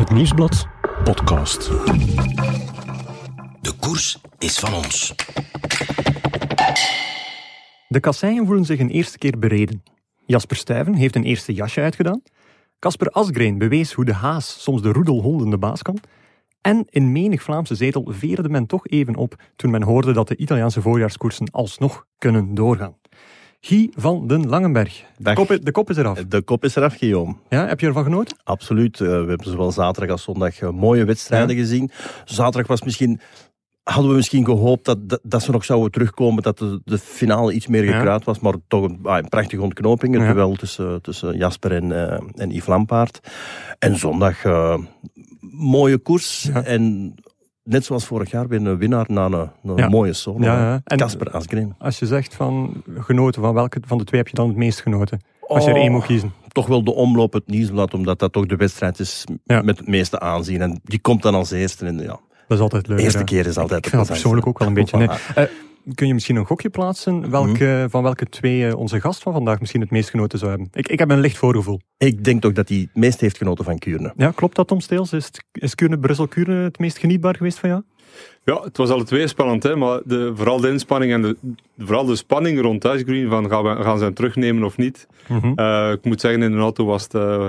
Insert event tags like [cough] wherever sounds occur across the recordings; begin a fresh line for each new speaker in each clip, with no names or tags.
Het Nieuwsblad podcast.
De koers is van ons.
De kasseien voelen zich een eerste keer bereden. Jasper Stuyven heeft een eerste jasje uitgedaan. Casper Asgreen bewees hoe de haas soms de roedelhonden de baas kan. En in menig Vlaamse zetel veerde men toch even op toen men hoorde dat de Italiaanse voorjaarskoersen alsnog kunnen doorgaan. Guy van den Langenberg. De kop, de kop is eraf.
De kop is eraf, Guillaume.
Ja, heb je ervan genoten?
Absoluut. Eh, we hebben zowel zaterdag als zondag eh, mooie wedstrijden gezien. Zaterdag was misschien, hadden we misschien gehoopt dat, dat, dat ze nog zouden terugkomen, dat de, de finale iets meer gekruid was, maar toch een, ah, een prachtige ontknoping. Het
Ja.
duel tussen, tussen Jasper en, eh, en Yves Lampaard. En zondag, eh, mooie koers.
Ja.
En net zoals vorig jaar weer een winnaar na een, een
Ja.
mooie solo.
Ja,
Casper Asgreen.
Als je zegt van genoten, van welke van de twee heb je dan het meest genoten? Als je er
Oh.
één moet kiezen.
toch wel de omloop het nieuwsblad, omdat dat toch de wedstrijd is
Ja.
met het meeste aanzien. En die komt dan als eerste. En ja,
Dat is altijd leuk.
de eerste keer is altijd
Ik vind dat persoonlijk ook wel een beetje. Nee. [laughs] kun je misschien een gokje plaatsen welke, van welke twee eh, onze gast van vandaag misschien het meest genoten zou hebben? Ik, ik heb een licht voorgevoel.
Ik denk toch dat hij het meest heeft genoten van Kuurne.
Ja, klopt dat, Tom Steels? Is, is Kuurne, Brussel-Kuurne het meest genietbaar geweest van jou?
Ja, het was alle twee spannend, hè, maar de, vooral de inspanning en de, vooral de spanning rond Thuisgreen, van gaan, we, gaan ze hem terugnemen of niet. Eh, ik moet zeggen, in de auto was het, eh,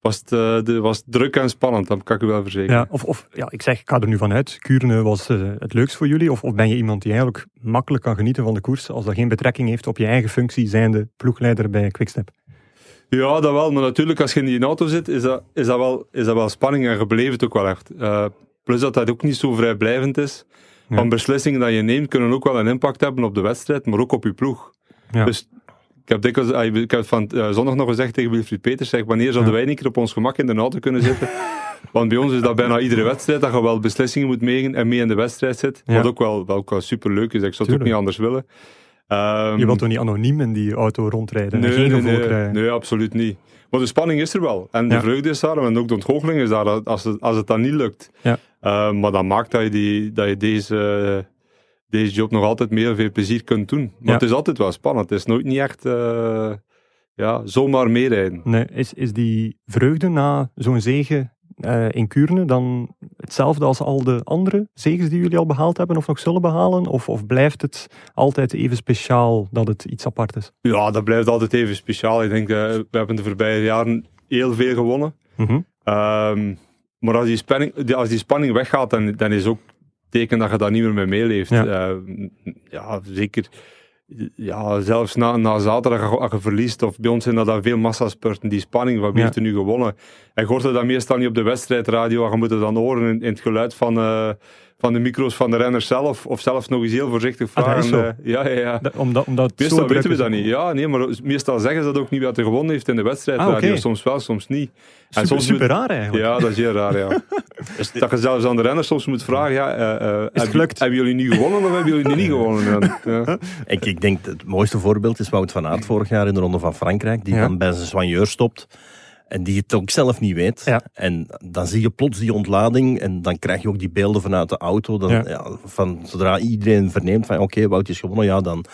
was, het, eh, de, was druk en spannend, dat kan ik u wel verzekeren.
Ja, of, of ja, ik zeg, ik ga er nu vanuit. Kuurne was eh, het leukst voor jullie? Of, of ben je iemand die eigenlijk makkelijk kan genieten van de koers als dat geen betrekking heeft op je eigen functie, zijnde ploegleider bij Quickstep?
Ja, dat wel. Maar natuurlijk, als je in die auto zit, is dat, is dat, wel, is dat wel spanning en het ook wel echt. Eh, plus dat dat ook niet zo vrijblijvend is.
Ja.
Van beslissingen dat je neemt, kunnen ook wel een impact hebben op de wedstrijd, maar ook op je ploeg.
Ja.
Dus ik heb, dikwijls, ah, ik heb van eh, zondag nog gezegd tegen Wilfried Peters, zeg, wanneer zouden wij een keer op ons gemak in de auto kunnen zitten? [laughs] Want bij ons is dat bijna iedere wedstrijd, dat je wel beslissingen moet meegen en mee in de wedstrijd zit. Wat ook wel, wel, ook wel superleuk is, ik zou het ook niet anders willen. Ehm,
Je wilt toch niet anoniem in die auto rondrijden en
Nee,
geen
nee, nee, nee, absoluut niet. Maar de spanning is er wel. En de
Ja.
vreugde is daar. En ook de ontgoocheling is daar als het, als het dan niet lukt.
Ja.
Eh, maar dat maakt dat je, die, dat je deze, deze job nog altijd meer veel plezier kunt doen. Maar
Ja.
het is altijd wel spannend. Het is nooit niet echt eh, ja, zomaar meerijden.
Nee, is, is die vreugde na zo'n zege eh, in Kuurne dan hetzelfde als al de andere zegens die jullie al behaald hebben of nog zullen behalen? Of, of blijft het altijd even speciaal dat het iets apart is?
Ja, dat blijft altijd even speciaal. Ik denk, eh, we hebben de voorbije jaren heel veel gewonnen.
Mhm.
Ehm, maar als die, spanning, als die spanning weggaat, dan, dan is ook teken dat je daar niet meer mee meeleeft.
Ja.
Ja, ja zeker. Ja, zelfs na, na zaterdag, als je verliest, of bij ons zijn dat dan veel massaspurten, die spanning wie
Ja.
heeft er nu gewonnen. En je hoort dan meestal niet op de wedstrijdradio, je moet het dan horen in, in het geluid van, eh, van de micro's van de renners zelf, of zelfs nog eens heel voorzichtig
Ah, dat
vragen.
is zo.
eh, ja, ja, ja.
Da- omdat, omdat
Meestal weten we dat niet. Ja, nee, maar meestal zeggen ze dat ook niet wat er gewonnen heeft in de wedstrijdradio.
Ah, oké.
Soms wel, soms niet.
Super,
soms
super
moet-
raar eigenlijk.
ja, dat is heel raar, ja. [laughs] Dus dat je zelfs aan de renners soms moet vragen, ja, eh, eh, hebben- jullie nu gewonnen of hebben jullie niet gewonnen? En, [laughs] ja.
Ik, ik denk het mooiste voorbeeld is Wout van Aert vorig jaar in de Ronde van Frankrijk, die
Ja.
dan bij zijn soigneur stopt en die het ook zelf niet weet.
Ja.
En dan zie je plots die ontlading en dan krijg je ook die beelden vanuit de auto. Dan,
Ja.
ja. van, zodra iedereen verneemt van oké, Wout is gewonnen, ja, dan,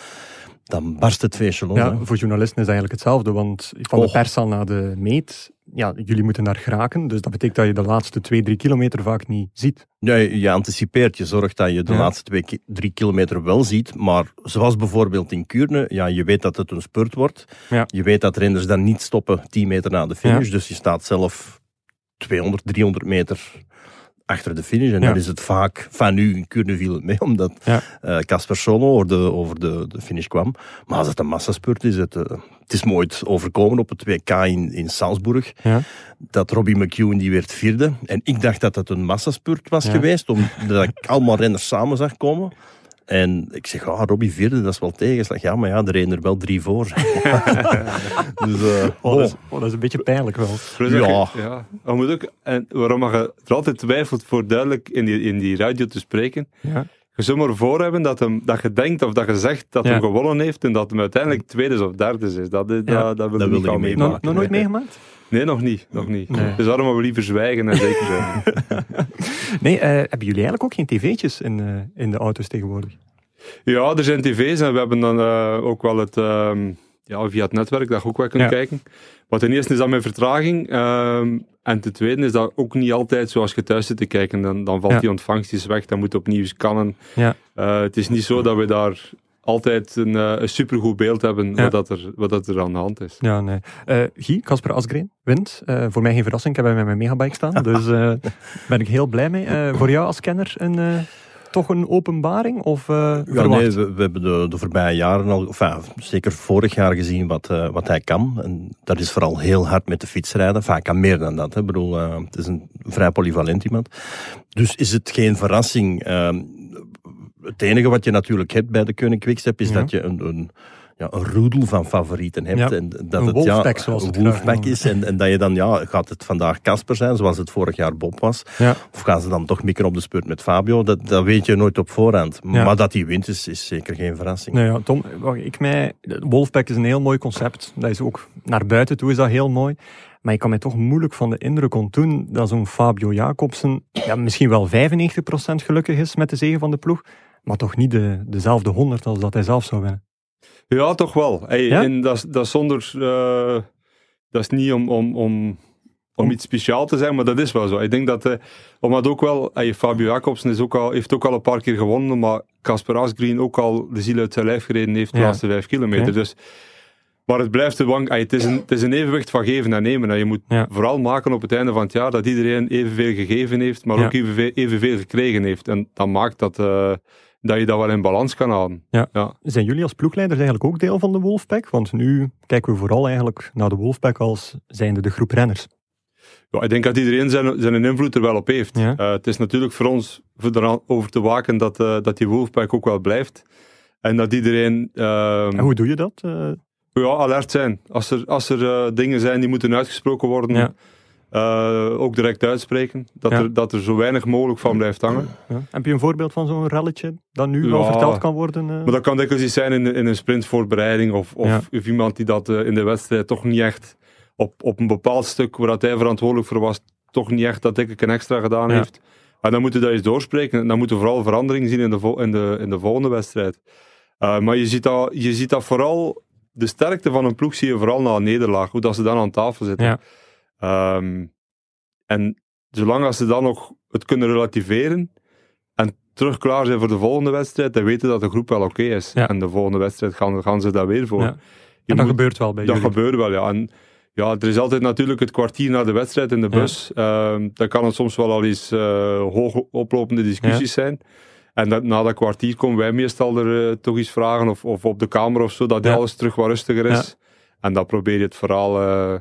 dan barst het feestje los.
Ja, voor journalisten is het eigenlijk hetzelfde, want van de
Och.
pers al naar de meet, ja, jullie moeten daar geraken, dus dat betekent dat je de laatste twee, drie kilometer vaak niet ziet.
Ja, je, je anticipeert, je zorgt dat je de
Ja.
laatste twee, drie kilometer wel ziet. Maar zoals bijvoorbeeld in Kuurne, ja, je weet dat het een spurt wordt.
Ja.
Je weet dat renners dan niet stoppen 10 meter na de finish. Dus je staat zelf 200, 300 meter achter de finish. En
Ja.
dan is het vaak, van nu in Kuurne viel het mee, [laughs] omdat
Ja.
eh, Casper Solo over, de, over de, de finish kwam. Maar als het een massaspurt is, het, eh, het is me ooit overkomen op het WK in, in Salzburg
Ja.
dat Robbie McEwen die werd vierde. En ik dacht dat het een massaspurt was
Ja.
geweest, omdat ik allemaal renners samen zag komen. En ik zeg, ah, Robbie vierde, dat is wel tegenslag. Ja, maar ja, er reden er wel drie voor. [laughs] dus, eh,
Oh,
oh.
dat, is, oh, dat is een beetje pijnlijk wel.
Ja.
ja. Je moet ook, en waarom je er altijd twijfelt voor duidelijk in die, in die radio te spreken,
Ja.
je zou maar voor hebben dat, hem, dat je denkt of dat je zegt dat
Ja.
hij gewonnen heeft en dat hem uiteindelijk tweede of derde is. Dat,
Ja.
dat, dat wil
Dat
ik
wil
niet
je niet
meemaken.
Nog, nooit meegemaakt?
Nee, nog niet. Nog niet.
Nee.
Dus daarom maar we liever zwijgen en zeker zijn. [laughs]
Nee, eh, hebben jullie eigenlijk ook geen tv'tjes in, eh, in de auto's tegenwoordig?
Ja, er zijn tv's en we hebben dan eh, ook wel het, ehm, ja, via het netwerk dat je ook wel kunt
Ja.
kijken. Wat ten eerste is dat met vertraging. ehm, En ten tweede is dat ook niet altijd zoals je thuis zit te kijken. Dan, dan valt
Ja.
die ontvangst weg, dan moet je opnieuw scannen.
Ja.
Het is niet zo dat we daar altijd een, eh, een supergoed beeld hebben
Ja.
wat, dat er, wat dat er aan de hand is.
Ja, nee. Eh Guy, Casper Asgreen, wint. Eh, voor mij geen verrassing, ik heb hem met mijn megabike staan. [laughs] Dus eh ben ik heel blij mee. Eh, voor jou als kenner een, eh, toch een openbaring? Of eh
Ja, nee, we, we hebben de, de voorbije jaren al, enfin, zeker vorig jaar gezien wat, eh, wat hij kan. En dat is vooral heel hard met de fiets rijden. Enfin, hij kan meer dan dat. Hè. Ik bedoel, eh, het is een vrij polyvalent iemand. Dus is het geen verrassing. Het enige wat je natuurlijk hebt bij de Koning Quickstep is
Ja.
dat je een, een, ja, een roedel van favorieten hebt.
Ja.
En dat
Een
het
wolfpack,
ja,
zoals het
wolfpack is. En, en dat je dan, ja, gaat het vandaag Casper zijn, zoals het vorig jaar Bob was.
Ja.
Of gaan ze dan toch mikken op de spurt met Fabio? Dat, dat weet je nooit op voorhand.
Ja.
Maar dat hij wint is, is zeker geen verrassing.
Nee, ja, Tom, ik mij, Wolfpack is een heel mooi concept. Dat is ook naar buiten toe is dat heel mooi. Maar ik kan mij toch moeilijk van de indruk ontdoen dat zo'n Fabio Jacobsen ja, misschien wel 95% gelukkig is met de zegen van de ploeg, maar toch niet de, dezelfde 100 als dat hij zelf zou winnen.
Ja, toch wel. Hey,
Ja?
En dat, is- dat zonder. eh, dat is niet om, om, om, om iets speciaal te zijn, maar dat is wel zo. Ik denk dat. eh, omdat ook wel. hey, Fabio Jacobsen is ook al, heeft ook al een paar keer gewonnen, maar Casper Asgreen ook al de ziel uit zijn lijf gereden heeft de
Ja.
laatste vijf kilometer. Dus. Maar het blijft de wang. hey, het, is een, het is een evenwicht van geven en nemen. En je moet
Ja.
vooral maken op het einde van het jaar dat iedereen evenveel gegeven heeft, maar ook evenveel, evenveel gekregen heeft. En dat maakt dat, eh, dat je dat wel in balans kan houden.
Ja.
Ja.
Zijn jullie als ploegleiders eigenlijk ook deel van de Wolfpack? Want nu kijken we vooral eigenlijk naar de Wolfpack als zijnde de groep renners.
Ja, ik denk dat iedereen zijn, zijn invloed er wel op heeft.
Ja.
Eh, het is natuurlijk voor ons voor eraan over te waken dat, eh, dat die Wolfpack ook wel blijft. En dat iedereen ehm,
En hoe doe je dat? Eh,
ja, alert zijn. Als er, als er dingen zijn die moeten uitgesproken worden, Eh, ook direct uitspreken. Dat,
Ja.
er, dat er zo weinig mogelijk van blijft hangen.
ja. Heb je een voorbeeld van zo'n relletje dat nu
Ja.
wel verteld kan worden? eh?
Maar dat kan dikwijls iets zijn in, in een sprintvoorbereiding of, of, of iemand die dat eh, in de wedstrijd toch niet echt op, op een bepaald stuk waar dat hij verantwoordelijk voor was, toch niet echt dat ik een extra gedaan heeft. En dan moeten we dat eens doorspreken. En dan moeten we vooral verandering zien in de, in de, in de volgende wedstrijd. Maar je ziet, dat, je ziet dat vooral, de sterkte van een ploeg zie je vooral na een nederlaag, hoe dat ze dan aan tafel zitten. Ehm, en zolang als ze dan nog het kunnen relativeren en terug klaar zijn voor de volgende wedstrijd, dan weten dat de groep wel oké is.
Ja.
En de volgende wedstrijd gaan, gaan ze daar weer voor.
Ja. En dat
moet-
gebeurt wel bij
dat
jullie.
gebeurt wel, ja. En ja, er is altijd natuurlijk het kwartier na de wedstrijd in de
Ja.
bus. Ehm dan kan het soms wel al eens eh, hoog oplopende discussies zijn. En dat, na dat kwartier komen wij meestal er eh, toch iets vragen, of, of op de kamer of zo, dat alles terug wat rustiger is. En dan probeer je het verhaal, eh,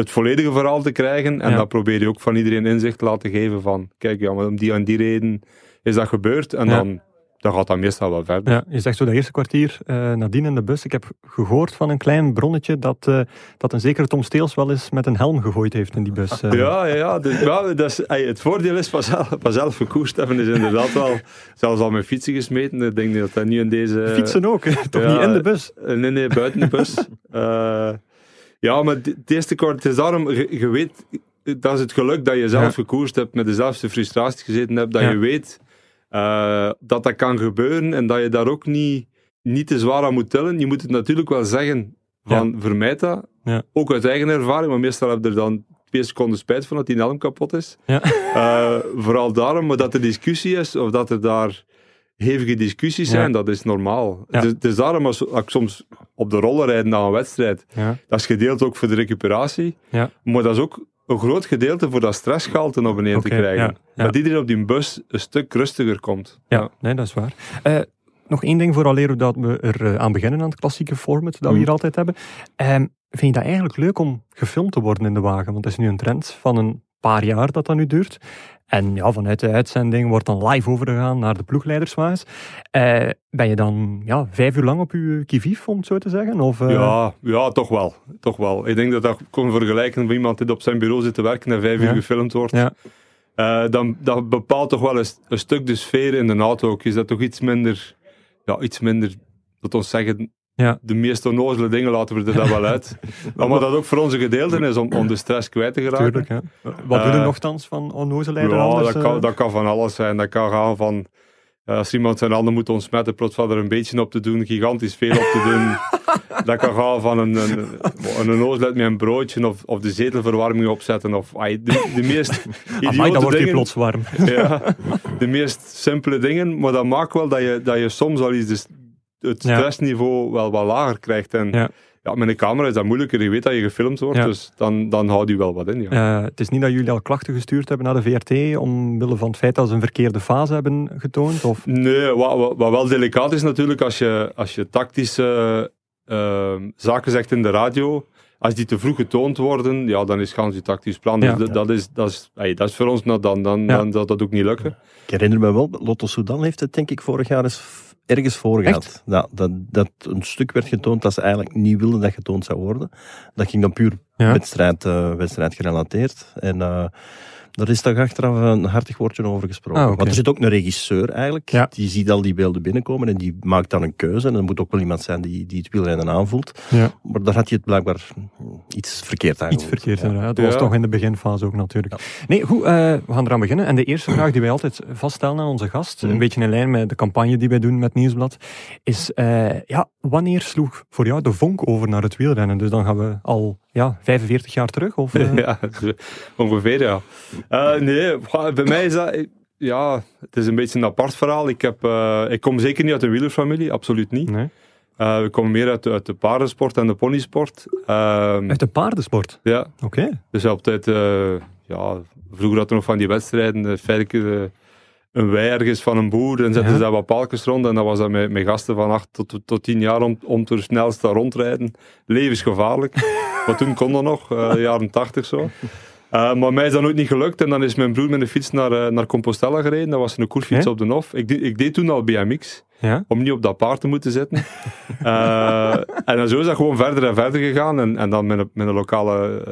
het volledige verhaal te krijgen. En
Ja.
dan probeer je ook van iedereen inzicht te laten geven van, kijk, ja, maar om die en die reden is dat gebeurd. En
Ja.
dan, dan gaat dat meestal wel verder.
Ja, je zegt zo dat eerste kwartier eh, nadien in de bus. Ik heb gehoord van een klein bronnetje dat, eh, dat een zekere Tom Steels wel eens met een helm gegooid heeft in die bus. eh.
Ja, ja, ja. Dus, ja, dat is, het voordeel is van zelf, van zelf gekoerst hebben is inderdaad wel zelfs al met fietsen gesmeten. Ik denk dat dat nu in deze...
Fietsen ook, [laughs] toch
ja,
niet in de bus?
Nee, nee, buiten de bus. [laughs] Ja, maar het eerste kwart, is daarom, je, je weet, dat is het geluk dat je zelf
Ja.
gekoerst hebt, met dezelfde frustratie gezeten hebt, dat
Ja.
je weet eh, dat dat kan gebeuren en dat je daar ook niet, niet te zwaar aan moet tellen. Je moet het natuurlijk wel zeggen van vermijd dat.
Ja.
Ook uit eigen ervaring, maar meestal heb je er dan twee seconden spijt van dat die helm kapot is.
Ja.
Eh, vooral daarom, maar dat er discussie is, of dat er daar hevige discussies zijn, dat is normaal. Het, is, daarom als, ik soms op de rollen rijd na een wedstrijd, dat is gedeeld ook voor de recuperatie,
Ja.
maar dat is ook een groot gedeelte voor dat stressgehalte naar beneden
Oké,
te krijgen. Dat iedereen op die bus een stuk rustiger komt.
Ja, nee, dat is waar. Eh, nog één ding vooraleer dat we er eh, aan beginnen aan het klassieke format dat we
Mm.
hier altijd hebben. Ehm, vind je dat eigenlijk leuk om gefilmd te worden in de wagen? Want het is nu een trend van een paar jaar dat dat nu duurt. En ja, vanuit de uitzending wordt dan live overgegaan naar de ploegleiderswagens. Eh, ben je dan ja, vijf uur lang op je kivief, om het zo te zeggen? Of, eh,
Ja, ja, toch wel. Toch wel. Ik denk dat dat kon vergelijken met iemand die op zijn bureau zit te werken en vijf
Ja.
uur gefilmd wordt.
Ja.
Eh, dan, dat bepaalt toch wel een, een stuk de sfeer in de auto ook. Is dat toch iets minder, ja, iets minder, dat ons zeggen,
Ja.
de meest onnozele dingen laten we er dan wel uit. [laughs] maar wat dat ook voor onze gedeelte is om, om de stress kwijt te geraken.
Tuurlijk. Wat doen we
Eh,
nogthans van onnozelheid?
Ja,
anders,
dat kan,
eh?
dat kan van alles zijn. Dat kan gaan van, eh, als iemand zijn handen moet ontsmetten, plots valt er een beetje op te doen, gigantisch veel op te doen. [laughs] dat kan gaan van een, een, een, met een broodje of, of de zetelverwarming opzetten. Of de, de meest [laughs]
Amai, dan wordt
dingen.
plots warm.
Ja, de meest simpele dingen. Maar dat maakt wel dat je, dat je soms al de, het
Ja.
stressniveau wel wat lager krijgt. En
Ja.
ja. met een camera is dat moeilijker. Je weet dat je gefilmd wordt,
Ja.
dus dan, dan houdt je wel wat in. Ja.
Eh, het is niet dat jullie al klachten gestuurd hebben naar de VRT omwille van het feit dat ze een verkeerde fase hebben getoond? Of...
Nee, wat, wat, wat wel delicaat is natuurlijk als je, als je tactische eh, zaken zegt in de radio. Als die te vroeg getoond worden, ja, dan is gans je tactisch plan.
Ja.
Dus dat, dat, is, dat, is, ey, dat is voor ons nou dan, dan,
Ja.
dan zal dat ook niet lukken.
Ik herinner me wel, Lotto Sudan heeft het denk ik vorig jaar eens ergens voor gehad.
Echt?
Ja, dat, dat een stuk werd getoond dat ze eigenlijk niet wilden dat getoond zou worden. Dat ging dan puur
Ja.
wedstrijd, eh, wedstrijd gerelateerd. En eh, daar is toch achteraf een hartig woordje over gesproken.
Ah.
Want er zit ook een regisseur eigenlijk,
Ja.
die ziet al die beelden binnenkomen en die maakt dan een keuze. En er moet ook wel iemand zijn die, die het wielrennen aanvoelt.
Ja.
Maar daar had hij het blijkbaar iets verkeerd aan
Iets verkeerd,
Ja.
inderdaad. Dat was toch in de beginfase ook natuurlijk. Nee, goed, eh, we gaan eraan beginnen. En de eerste vraag die wij altijd vaststellen aan onze gast,
Mhm.
een beetje in lijn met de campagne die wij doen met Nieuwsblad, is eh, ja, wanneer sloeg voor jou de vonk over naar het wielrennen? Dus dan gaan we al ja, 45 jaar terug? Of, eh? [laughs]
ja, ongeveer ja. Eh, nee, bij mij is dat... Ja, het is een beetje een apart verhaal. Ik, heb, eh, ik kom zeker niet uit een wielerfamilie, absoluut niet.
Nee.
Eh, ik kom meer uit, de- uit de paardensport en de ponysport. Ehm,
Uit de paardensport?
ja,
Oké.
dus op tijd, eh, ja, vroeger had er nog van die wedstrijden, feitelijk een wei ergens van een boer en zetten
Ja.
ze daar wat paaltjes rond en dan was dat met, met gasten van 8 tot, tot 10 jaar om, om te snelst rondrijden. Levensgevaarlijk. [laughs] maar toen kon dat nog, de jaren 80 zo. Eh, maar mij is dat nooit niet gelukt en dan is mijn broer met de fiets naar, eh, naar Compostela gereden. Dat was een koersfiets op de Hof. Ik, deed- ik deed toen al BMX
Ja?
om niet op dat paard te moeten zitten. [laughs] Eh, en dan zo is dat gewoon verder en verder gegaan. En, en dan met een, met een lokale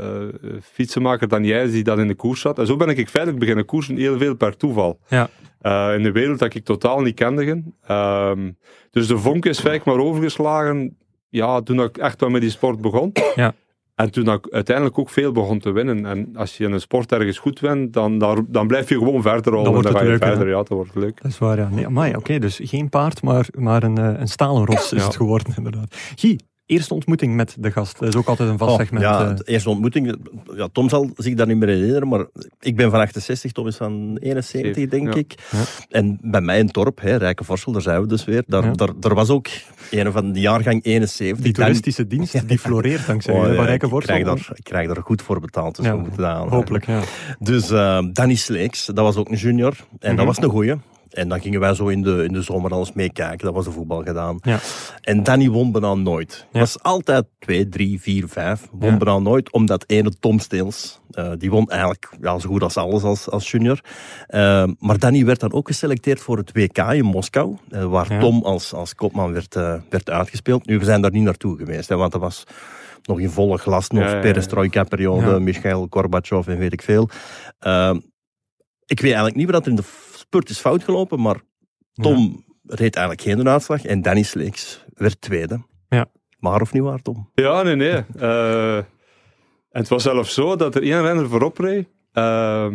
fietsenmaker, Daniel, die dan in de koers zat. En zo ben ik feitelijk beginnen koersen, heel veel per toeval.
Ja.
In de wereld dat ik totaal niet kende. Ehm, dus de vonk is feitelijk maar overgeslagen. Ja, toen ik echt wel met die sport begon.
Ja.
En toen ik uiteindelijk ook veel begon te winnen. En als je in een sport ergens goed wint, dan, dan, dan blijf je gewoon verder rollen.
Dan wordt
ga je
leuk, hè?
verder. Ja, dan wordt leuk.
Dat is waar, ja. Nee, oké, dus geen paard, maar, maar een, eh, een stalen ros is
Ja.
het geworden, [laughs] inderdaad. Guy, eerste ontmoeting met de gast. Dat is ook altijd een vast
Oh,
segment.
ja,
eh.
de eerste ontmoeting. Ja, Tom zal zich daar niet meer herinneren, maar ik ben van 68, Tom is van 71, denk
Ja.
ik.
Ja.
En bij mij in het dorp, hè, Rijkenvorsel, daar zijn we dus weer. Daar,
Ja.
daar, daar was ook een van de jaargang 71.
die
Dan-
toeristische dienst, [laughs] die floreert dankzij
Oh, ja,
van
ik,
Rijkenvorsel.
krijg daar, ik krijg daar goed voor betaald, dus
Ja,
we moeten dat aanhouden.
Hopelijk, ja.
Dus eh, Danny Sleeks, dat was ook een junior. En
Mhm.
dat was een goeie. En dan gingen wij zo in de, in de zomer alles meekijken. Dat was de voetbal gedaan.
Ja.
En Danny won bijna nooit.
Ja.
was altijd 2, 3, 4, 5. Won
Ja.
bijna nooit, omdat ene Tom Steels, eh, die won eigenlijk ja, zo goed als alles als, als junior. Eh, maar Danny werd dan ook geselecteerd voor het WK in Moskou, eh, waar
Ja.
Tom als, als kopman werd, eh, werd uitgespeeld. Nu, we zijn daar niet naartoe geweest, hè, want dat was nog in volle glas, nog
Ja, ja, ja.
perestroika-periode,
Ja.
Michail Gorbachev en weet ik veel. Eh, ik weet eigenlijk niet wat er in de spurt is fout gelopen, maar Tom reed eigenlijk geen uitslag en Danny Sleeks werd tweede.
Ja.
Maar of niet waar, Tom?
Ja, nee, nee. Eh, en het was zelfs zo dat er één renner voorop reed. Eh,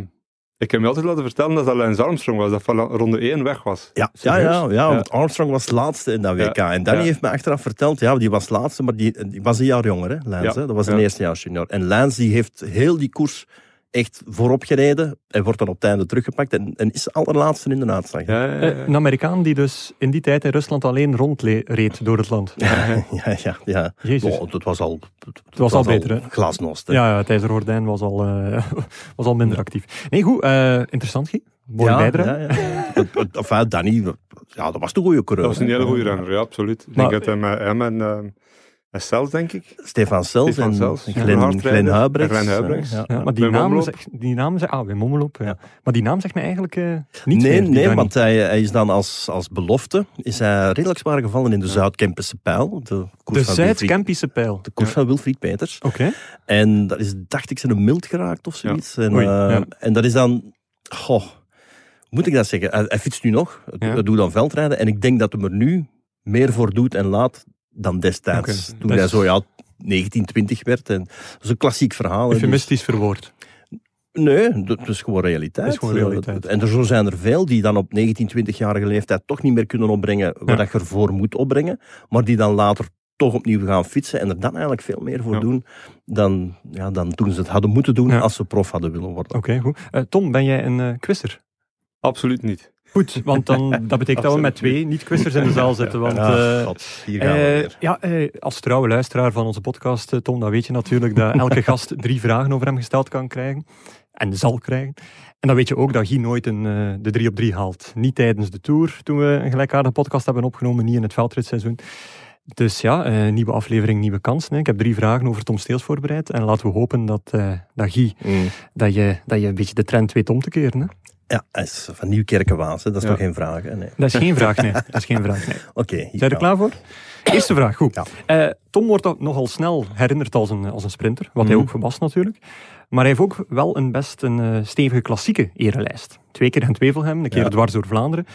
ik heb me altijd laten vertellen dat dat Lance Armstrong was, dat van ronde 1 weg was.
Ja, ja, ja, ja, want Armstrong was laatste in dat WK. En Danny
Ja.
heeft me achteraf verteld, ja, die was laatste, maar die, die was een jaar jonger, hè, Lance.
Ja.
hè. Dat was een
Ja.
eerstejaars junior. En Lance die heeft heel die koers echt voorop gereden en wordt dan op het einde teruggepakt en, en is de allerlaatste in de uitslag.
Ja, ja, ja.
Eh, Een Amerikaan die dus in die tijd in Rusland alleen rondreed door het land.
ja, ja. ja.
Jezus.
Oh, het was al, het,
was al beter, hè?
Glasnost, hè.
Ja, ja, het ijzergordijn was al, eh, [laughs] was al minder actief. Nee, goed, eh, interessant, Guy. Mooie
ja,
bijdrage.
Enfin, Danny, ja, dat was een goede coureur.
dat was een hele goede renner, ja, absoluut. Ik denk dat hem en, eh, en Sels, denk ik.
Stefan Sels en
Sels.
Glenn. Glenn Huibrechts. Ja,
maar die naam, zegt, die naam zegt... Ah, Wim Omloop, ja. Maar die naam zegt mij eigenlijk eh niet
Nee,
meer,
nee want hij, hij is dan als, als belofte is hij redelijk zwaar gevallen in de Zuid-Kempische pijl. De
De
koers, van, Wilfried,
Zuid-Kempische pijl.
de koers van Wilfried Peters.
Oké.
En dat is, dacht ik, zijn mild geraakt of zoiets. En,
Oei,
eh, en dat is dan... Goh, moet ik dat zeggen? Hij, hij fietst nu nog.
Ja.
Hij doet dan veldrijden. En ik denk dat hij er nu meer voor doet en laat dan destijds. Toen
dat
hij
is-
zo ja, 19, 20 werd. En, dat is een klassiek verhaal. hè, dus-
Eufemistisch verwoord.
Nee, dat is gewoon realiteit.
Dat is gewoon realiteit.
En er zo zijn er veel die dan op 19, 20-jarige leeftijd toch niet meer kunnen opbrengen wat
Ja.
dat je ervoor moet opbrengen, maar die dan later toch opnieuw gaan fietsen en er dan eigenlijk veel meer voor
Ja.
doen dan, ja, dan toen ze het hadden moeten doen
Ja.
als ze prof hadden willen worden.
Oké, goed. Eh, Tom, ben jij een eh quizzer?
Absoluut niet.
Goed, [laughs] want dan, dat betekent dat we met twee niet-quizzers in de zaal zitten. Want, eh,
gaan we
eh, ja, eh, als trouwe luisteraar van onze podcast, eh, Tom, dan weet je natuurlijk dat elke [laughs] gast drie vragen over hem gesteld kan krijgen. En zal krijgen. En dan weet je ook dat Guy nooit een, eh, de 3 op 3 haalt. Niet tijdens de Tour, toen we een gelijkaardige podcast hebben opgenomen, niet in het veldritseizoen. Dus ja, eh, nieuwe aflevering, nieuwe kans. hè. Ik heb drie vragen over Tom Steels voorbereid. En laten we hopen dat, eh, dat Guy,
Mm.
dat je, dat je een beetje de trend weet om te keren. Hè?
Ja, hij is van Nieuwkerkenwaas, dat is
Ja.
toch geen vraag? Hè? Nee.
Dat is geen vraag, nee. Dat is geen vraag, nee. [laughs]
Oké,
Zijn we er klaar voor? Eerste vraag, goed.
Ja.
Eh, Tom wordt al- nogal snel herinnerd als een, als een sprinter, wat hij
Mhm.
ook was natuurlijk. Maar hij heeft ook wel een best een eh, stevige klassieke erelijst. Twee keer in Tweevelhem, een keer
Ja.
dwars door Vlaanderen.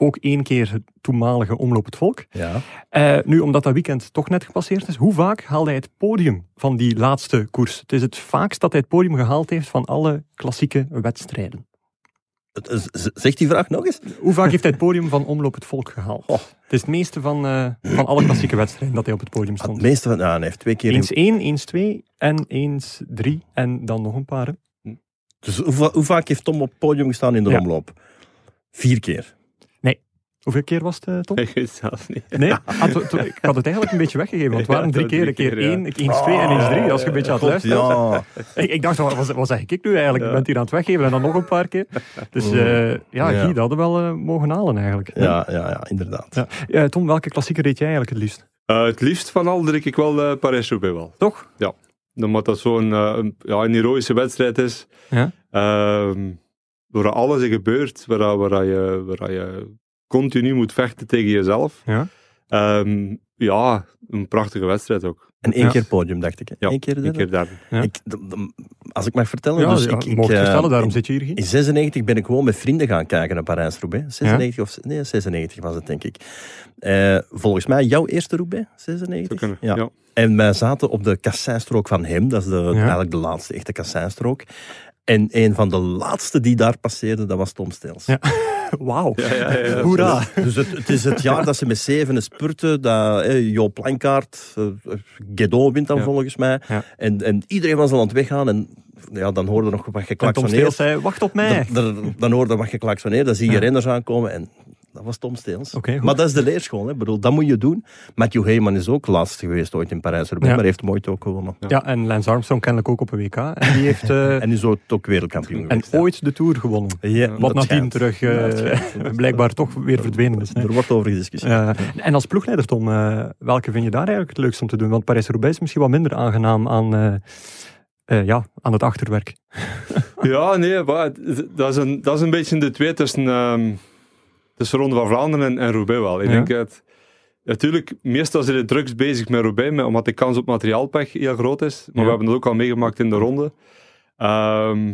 Ook één keer het toenmalige Omloop het Volk.
Ja.
Eh, nu, omdat dat weekend toch net gepasseerd is, hoe vaak haalde hij het podium van die laatste koers? Het is het vaakst dat hij het podium gehaald heeft van alle klassieke wedstrijden.
Het Zeg die vraag nog eens.
Hoe vaak heeft hij het podium van Omloop het Volk gehaald?
Oh.
Het is het meeste van, eh, van alle klassieke wedstrijden dat hij op het podium
Het
stond.
meeste van, ja, hij heeft twee keer.
Eens één, eens twee en eens drie en dan nog een paar. hè.
Dus hoe, va- hoe vaak heeft Tom op het podium gestaan in de
Ja.
omloop? Vier keer.
Hoeveel keer was het, eh, Tom?
Ik weet het zelfs niet.
Nee, ah, to- to- ik had het eigenlijk een beetje weggegeven, want het [laughs] waren
Ja,
drie keer. Een keer
ja.
één, eens twee en eens drie, als je een beetje aan het luisteren
Ja.
ik, ik dacht, wat, zeg ik nu eigenlijk? Je
Ja.
bent hier aan het weggeven en dan nog een paar keer. Dus eh, ja,
Ja.
Guy, dat hadden we wel eh, mogen halen eigenlijk.
Ja, ja, ja, inderdaad.
Ja. Ja, Tom, welke klassieker reed jij eigenlijk het liefst?
Eh, het liefst van al druk ik wel uh, Parijs-Roubaix wel.
Toch?
Omdat dat zo'n eh, een, ja, een heroïsche wedstrijd is.
Ja.
Ehm, waar alles in gebeurt. Waar, waar, je, waar je continu moet vechten tegen jezelf.
Ja.
Ehm, ja, een prachtige wedstrijd ook.
En één
Ja.
keer podium, dacht ik. hè?
Ja,
Eén keer derde?
keer derde.
Ja.
Ik, d- d- als ik mag vertellen,
Ja,
dus
ja,
ik, ik,
mocht je
eh,
vertellen, daarom
in-
zit je hier.
In 96 ben ik gewoon met vrienden gaan kijken naar Parijs-Roubaix. 96 of... Nee, 96 was het, denk ik. Eh, volgens mij jouw eerste Roubaix,
Zou
96?
kunnen.
Ja.
Ja.
En wij zaten op de kasseinstrook van hem. Dat is de, eigenlijk de laatste echte kasseinstrook. En een van de laatste die daar passeerde, dat was Tom Steels.
Ja. [laughs] Wauw.
Ja, ja, ja.
Hoera.
Dus het, het is het jaar dat ze met zevenen spurten. Dat eh, Jo Plankaart, eh, Guédon wint dan
Ja.
volgens mij.
Ja.
En, en iedereen was al aan het weggaan. En ja, dan hoorde nog wat
En Tom
geklaksoneerd.
Steels zei, wacht op mij.
Dan, dan, dan hoorde wat geklaksoneerd. Dan zie je
Ja.
renners aankomen. En dat was Tom Steels. Maar dat is de leerschool. Hè. Ik bedoel, dat moet je doen. Matthew Heyman is ook laatste geweest ooit in Parijs-Roubaix.
Ja.
Maar heeft ooit ook gewonnen.
Ja, en Lance Armstrong kennelijk ook op een WK. En die heeft [laughs] eh,
En is ook, wereldkampioen
en
geweest. hè.
ooit de Tour gewonnen.
Ja,
Wat nadien terug
Ja,
eh, [laughs] blijkbaar toch weer verdwenen is. hè.
Er wordt over gediscussieerd.
Ja. en als ploegleider, Tom, eh, welke vind je daar eigenlijk het leukst om te doen? Want Parijs-Roubaix is misschien wat minder aangenaam aan, eh, eh, ja, aan het achterwerk. [laughs]
Ja, nee, maar dat is, een, dat is een beetje de twee tussen, ehm tussen Ronde van Vlaanderen en, en Roubaix wel. Ik
Ja.
denk het, natuurlijk, meestal zijn de drugs bezig met Roubaix, omdat de kans op materiaalpech heel groot is. Maar
Ja.
we hebben dat ook al meegemaakt in de ronde. Ehm,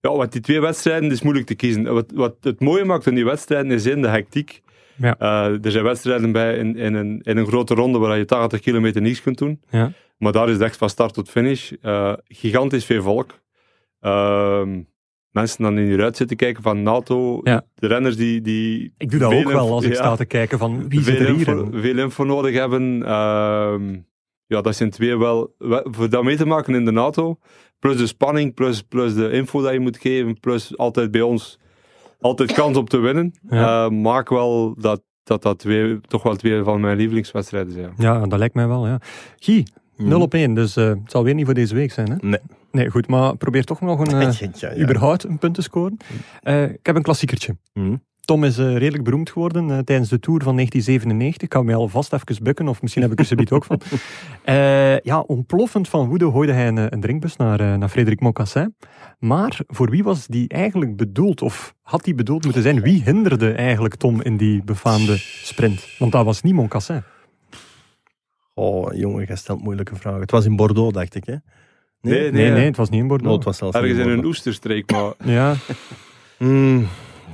ja, wat die twee wedstrijden is moeilijk te kiezen. Wat, wat het mooie maakt aan die wedstrijden is in de hectiek.
Ja.
Eh, er zijn wedstrijden bij in, in, een, in een grote ronde waar je 80 kilometer niets kunt doen.
Ja.
Maar daar is het echt van start tot finish. Eh, gigantisch veel volk. Ehm, mensen dan in je uit zitten kijken van NATO.
Ja.
De renners die... die
Ik doe dat ook wel als ik
ja,
sta te kijken van wie zit
veel
er hier.
info, veel info nodig hebben. Ehm, ja, dat zijn twee wel... Voor dat mee te maken in de NATO. Plus de spanning, plus, plus de info dat je moet geven. Plus altijd bij ons altijd kans op te winnen.
Ja.
Eh, maak wel dat dat, dat twee, toch wel twee van mijn lievelingswedstrijden zijn.
Ja, dat lijkt mij wel, ja. Guy, 0 op 1, dus eh, het zal weer niet voor deze week zijn, hè?
Nee.
Nee, goed, maar probeer toch nog een, eh, [laughs]
Ja, ja, ja.
überhaupt een punt te scoren. Eh, ik heb een klassiekertje.
Hm.
Tom is eh, redelijk beroemd geworden tijdens de Tour van 1997. Ik kan mij alvast even bukken, of misschien heb ik er zoiets ook van. [laughs] Ja, ontploffend van woede gooide hij een, een drinkbus naar, naar Frederik Mocassin. Maar voor wie was die eigenlijk bedoeld, of had die bedoeld moeten zijn? Wie hinderde eigenlijk Tom in die befaamde sprint? Want dat was niet Mocassin.
Oh, jongen, jij stelt moeilijke vragen. Het was in Bordeaux, dacht ik, hè?
Nee,
Nee, nee, het was niet in Bordeaux.
No, het was zelfs
Ergens in een oesterstreek, maar [laughs]
Ja,
Hmm.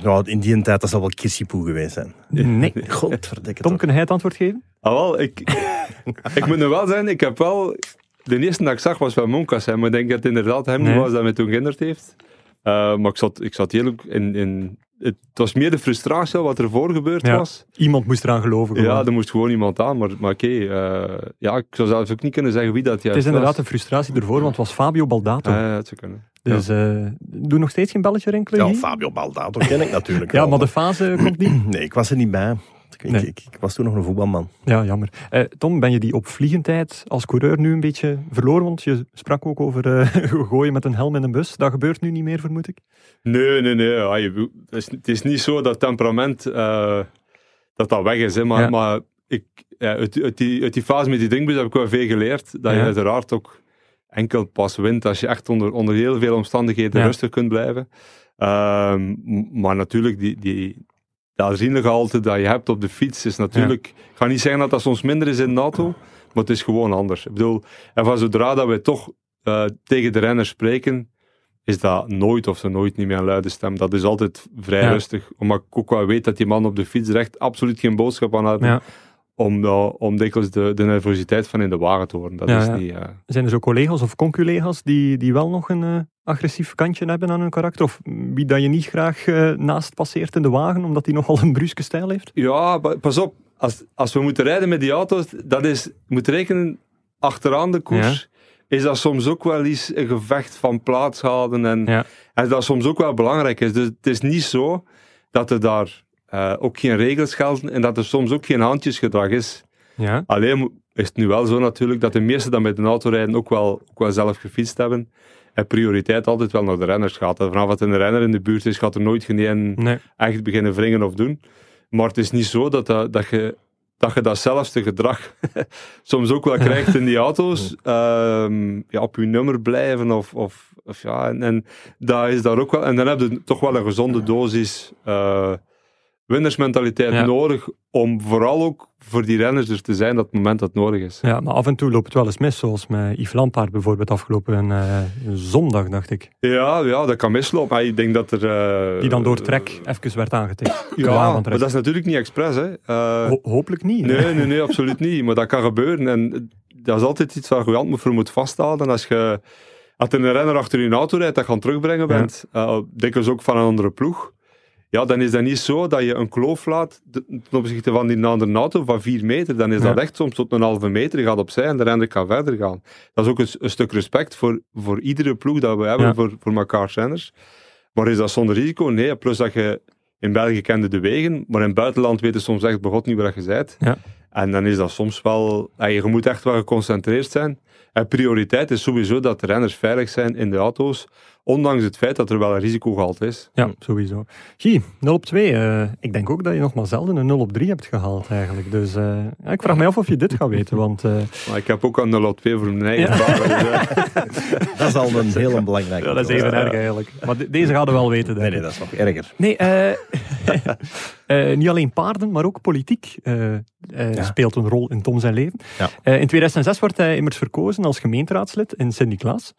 Ja, in die tijd dat zal wel Kirsipoe geweest zijn.
nee.
Godverdikke
Tom,
toch.
kun jij het antwoord geven?
Ah, wel, ik, [laughs] ik moet nu wel zijn, ik heb wel... De eerste dat ik zag was van Monkas, hè, maar ik denk dat het inderdaad hem
Nee.
was dat mij toen gehinderd heeft. Eh, maar ik zat, ik zat heel ook in, in, het was meer de frustratie wat er voor gebeurd
Ja.
was.
Iemand moest eraan geloven. gewoon.
Ja, er moest gewoon iemand aan. Maar, maar oké, eh, ja, ik zou zelf ook niet kunnen zeggen wie dat
het
juist
is inderdaad
was.
een frustratie ervoor, want het was Fabio Baldato.
Ja, het zou kunnen.
dus eh, doe nog steeds geen belletje rinkelen?
Ja? Fabio Baldato ken ik natuurlijk
Ja,
wel,
maar de fase komt niet. [clears throat]
Nee, ik was er niet bij. Ik, ik-
Nee.
ik, ik was toen nog een voetbalman.
Ja, jammer. Eh, Tom, ben je die opvliegendheid als coureur nu een beetje verloren? Want je sprak ook over eh, [laughs] gooien met een helm in een bus. Dat gebeurt nu niet meer, vermoed ik.
Nee, nee, nee. Ja, je, het, is, het is niet zo dat temperament eh, dat dat weg is. Hè, maar
Ja.
maar ik, ja, uit, uit, die, uit die fase met die dingbus heb ik wel veel geleerd. Dat je
Ja.
uiteraard ook enkel pas wint als je echt onder, onder heel veel omstandigheden
Ja.
rustig kunt blijven. Ehm, maar natuurlijk, die, die, de adrenalinegehalte dat je hebt op de fiets is natuurlijk... Ik ga niet zeggen dat dat soms minder is in de auto, maar het is gewoon anders. Ik bedoel, en van zodra dat wij toch eh, tegen de renners spreken, is dat nooit of zo nooit niet meer een luide stem. Dat is altijd vrij
Ja.
rustig. Omdat ik ook wel weet dat die man op de fiets er echt absoluut geen boodschap aan had.
Ja.
Om, eh, om dikwijls de, de nervositeit van in de wagen te horen. Dat
Ja,
is niet... eh,
Zijn er zo collega's of conculega's die, die wel nog een agressief kantje hebben aan hun karakter? Of wie dat je niet graag eh, naast passeert in de wagen, omdat hij nogal een bruske stijl heeft?
Ja, pa- pas op. Als, als we moeten rijden met die auto's, dat is, je moet rekenen, achteraan de koers, is dat soms ook wel eens een gevecht van plaats houden. En,
Ja.
en dat soms ook wel belangrijk is. Dus het is niet zo dat er daar eh, ook geen regels gelden en dat er soms ook geen handjesgedrag is.
Ja.
Alleen is het nu wel zo natuurlijk dat de meesten dat met een auto rijden ook wel, ook wel zelf gefietst hebben. Prioriteit altijd wel naar de renners gaat. En vanaf dat een renner in de buurt is, gaat er nooit geen
Nee.
echt beginnen wringen of doen. Maar het is niet zo dat, dat, dat je dat je datzelfde gedrag [laughs] soms ook wel krijgt in die auto's. [laughs] Ehm, ja, op je nummer blijven of, of, of ja, en, en dat is daar ook wel. En dan heb je toch wel een gezonde dosis eh winnersmentaliteit
Ja.
nodig om vooral ook voor die renners er te zijn dat het moment dat het nodig is.
ja, maar af en toe loopt het wel eens mis, zoals met Yves Lampaard bijvoorbeeld afgelopen eh, zondag, dacht ik.
Ja, ja, dat kan mislopen. Maar ik denk dat er... eh,
Die dan door trek even werd aangetikt.
Ja, maar dat is natuurlijk niet expres. Hè. Eh,
Ho- hopelijk niet.
Nee, nee, nee, absoluut niet. Maar dat kan gebeuren. En dat is altijd iets waar je hand voor moet vasthouden. Als je als er een renner achter je auto rijdt dat je aan het terugbrengen
Ja.
bent, eh, dikwijls ook van een andere ploeg, ja, dan is dat niet zo dat je een kloof laat ten opzichte van die andere auto van 4 meter. Dan is
Ja.
dat echt soms tot een halve meter. Je gaat opzij en de renner kan verder gaan. Dat is ook een, stuk respect voor, voor iedere ploeg dat we hebben,
Ja.
voor, voor elkaar renners. Maar is dat zonder risico? Nee. Plus dat je in België kende de wegen, maar in het buitenland weten soms echt begot niet waar je bent.
Ja.
En dan is dat soms wel... Je moet echt wel geconcentreerd zijn. En prioriteit is sowieso dat de renners veilig zijn in de auto's, ondanks het feit dat er wel een risicogehalte is.
Ja, sowieso. Guy, 0 op 2. eh, ik denk ook dat je nog maar zelden een 0 op 3 hebt gehaald eigenlijk. Dus eh, ja, ik vraag me af of je dit gaat [laughs] weten. Want eh,
Maar ik heb ook al 0 op 2 voor mijn eigen
Ja.
dus, [laughs]
Dat is al een heel belangrijke.
ja, dat is even erg eigenlijk. Maar de- deze gaan we wel weten, denk
Nee,
ik.
nee, dat is nog erger.
Nee, eh, [laughs] eh, niet alleen paarden, maar ook politiek eh, eh, speelt een rol in Tom zijn leven.
Ja.
Eh, in 2006 werd hij immers verkozen als gemeenteraadslid in Sint-Niklaas.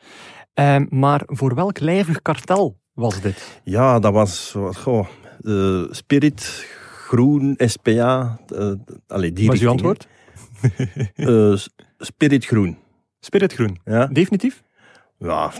Eh, maar voor welk lijvig kartel was dit?
Ja, dat was goh, eh, Spirit, Groen, SPA. eh allee, die
Was uw antwoord? [laughs]
Eh, Spirit Groen.
Spirit Groen.
Ja,
Definitief?
ja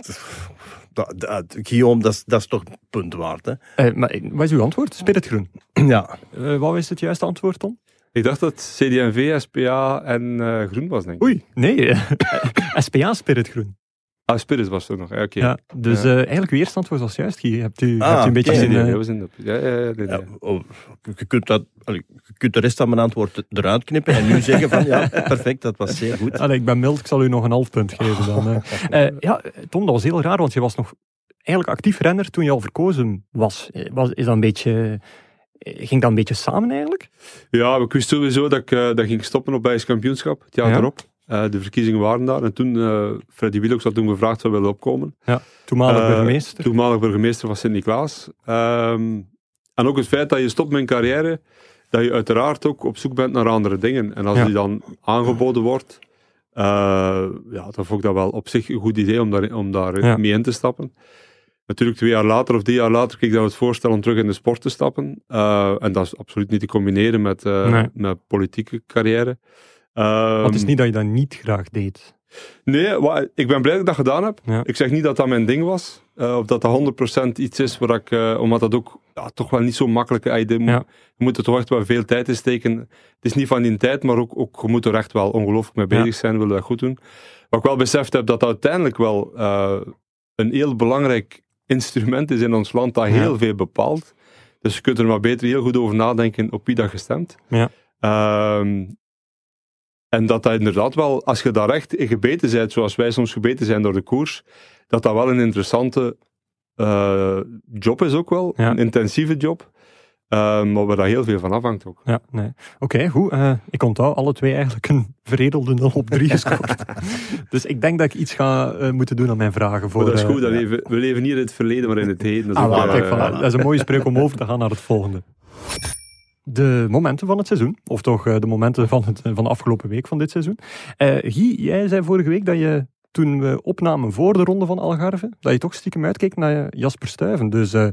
dat, dat, Guillaume, dat is, dat is toch punt waard. Hè?
Eh, maar wat is uw antwoord? Spirit Groen. [clears throat]
Ja,
Eh, wat is het juiste antwoord, Tom?
ik dacht dat CD&V, SPA en eh, Groen was, denk ik.
Oei, nee. [laughs] SPA Spirit Groen.
Ah, Spirit was er nog. Oké.
Ja, dus
Ja.
eh, eigenlijk uw eerste antwoord was juist, Guy. Hebt u,
Ah,
hebt u een beetje eh,
was in de... Ja, ja, ja, nee,
ja
nee.
oh, je, kunt dat, je kunt de rest van mijn antwoord eruit knippen en nu [laughs] zeggen van ja, perfect, dat was zeer goed.
Allee, ik ben mild, ik zal u nog een half punt geven dan. eh. [laughs] Eh, ja, Tom, dat was heel raar, want je was nog eigenlijk actief renner toen je al verkozen was. Eh, was is dat een beetje, ging dat een beetje samen eigenlijk?
Ja, ik wist sowieso dat ik dat ging stoppen op Belgisch kampioenschap, het jaar
Ja.
erop. Eh, de verkiezingen waren daar. En toen, eh Freddy Willox had toen gevraagd zou willen opkomen.
Toenmalig
Eh,
burgemeester.
Toenmalig burgemeester van Sint-Niklaas. Ehm, en ook het feit dat je stopt met een carrière, dat je uiteraard ook op zoek bent naar andere dingen. En als
Ja.
die dan aangeboden wordt, ja, dan vond ik dat wel op zich een goed idee om daar, om daar
Ja.
mee in te stappen. Natuurlijk twee jaar later of drie jaar later kreeg ik dan het voorstel om terug in de sport te stappen. En dat is absoluut niet te combineren met,
Nee.
met politieke carrière.
Want het is niet dat je dat niet graag deed.
Nee, wa- ik ben blij dat ik dat gedaan heb.
Ja.
Ik zeg niet dat dat mijn ding was. eh, of dat dat 100% iets is waar ik, eh, omdat dat ook ja, toch wel niet zo makkelijk is. Je, moet-
Ja.
je moet er toch echt wel veel tijd in steken. Het is niet van die tijd, maar ook, ook je moet er echt wel ongelooflijk mee bezig zijn, wil je dat goed doen. Wat ik wel beseft heb, dat dat uiteindelijk wel eh, een heel belangrijk instrument is in ons land, dat heel veel bepaalt. Dus je kunt er maar beter heel goed over nadenken op wie dat je stemt.
Ja.
Ehm, en dat dat inderdaad wel, als je daar echt in gebeten bent, zoals wij soms gebeten zijn door de koers, dat dat wel een interessante eh, job is ook wel.
Ja.
Een intensieve job. Ehm, maar waar dat heel veel van afhangt ook.
Ja, nee. Oké, goed. eh, ik onthoud alle twee eigenlijk een veredelde 0 op 3 [laughs] gescoord. dus ik denk dat ik iets ga eh, moeten doen aan mijn vragen. Voor,
Maar dat is goed, dat
ja.
leven, we leven niet in het verleden, maar in het heden. Dat is
Ah,
ook,
wel, kijk, voilà. Dat is een mooie spreuk om over te gaan naar het volgende. De momenten van het seizoen, of toch eh, de momenten van, het, van de afgelopen week van dit seizoen. Eh Guy, jij zei vorige week dat je toen we opnamen voor de ronde van Algarve, dat je toch stiekem uitkeek naar Jasper Stuyven. Dus eh,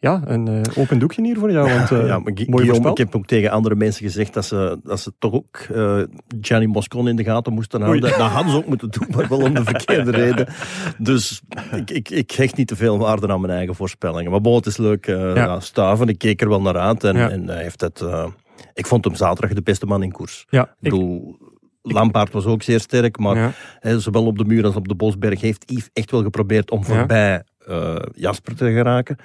ja, een eh, open doekje hier voor jou. Want, eh,
ja, maar Guillaume, ik heb ook tegen andere mensen gezegd dat ze, dat ze toch ook eh Gianni Moscon in de gaten moesten houden. Dat hadden ze ook moeten doen, maar wel om de verkeerde [laughs] reden. Dus ik, ik, ik hecht niet te veel waarde aan mijn eigen voorspellingen. Maar bon, het is leuk. eh ja. Stuiven, ik keek er wel naar uit. En,
Ja.
en hij heeft het... eh, ik vond hem zaterdag de beste man in koers.
Ja,
Ik
ik,
bedoel, Lampaard was ook zeer sterk, maar
ja,
zowel op de muur als op de Bosberg heeft Yves echt wel geprobeerd om
Ja.
voorbij eh, Jasper te geraken.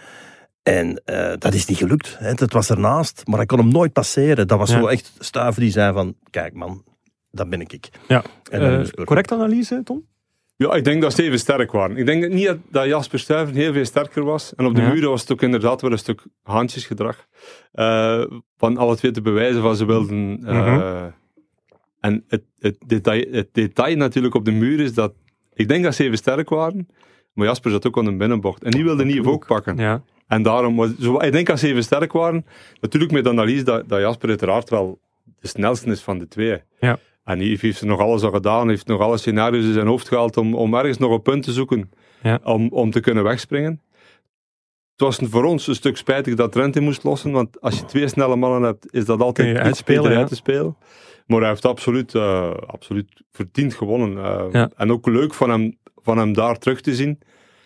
En eh, dat is niet gelukt. Hè. Het was ernaast, maar hij kon hem nooit passeren. Dat was
Ja.
zo echt Stuiven die zei van, kijk man, dat ben ik.
ja.
En dan
Eh, correcte analyse, Tom?
Ja, ik denk dat ze even sterk waren. Ik denk niet dat, dat Jasper Stuyven heel veel sterker was. En op de
Ja.
muren was het ook inderdaad wel een stuk haantjesgedrag. Eh, van alle twee te bewijzen van ze wilden... eh,
Mhm.
En het, het, detail, het detail natuurlijk op de muur is dat... Ik denk dat ze even sterk waren. Maar Jasper zat ook aan de binnenbocht. En die wilde niet ook pakken.
Ja,
En daarom was... Zo, ik denk dat ze even sterk waren. Natuurlijk met de analyse dat, dat Jasper uiteraard wel de snelste is van de twee.
Ja.
En Yves heeft er nog alles al gedaan, heeft nog alle scenario's in zijn hoofd gehaald om, om ergens nog een punt te zoeken
Ja.
om, om te kunnen wegspringen. Het was voor ons een stuk spijtig dat Trent in moest lossen, want als je twee snelle mannen hebt, is dat altijd iets
uitspelen,
beter uit te spelen. Maar hij heeft absoluut, eh, absoluut verdiend gewonnen. eh,
Ja.
En ook leuk van hem, van hem daar terug te zien.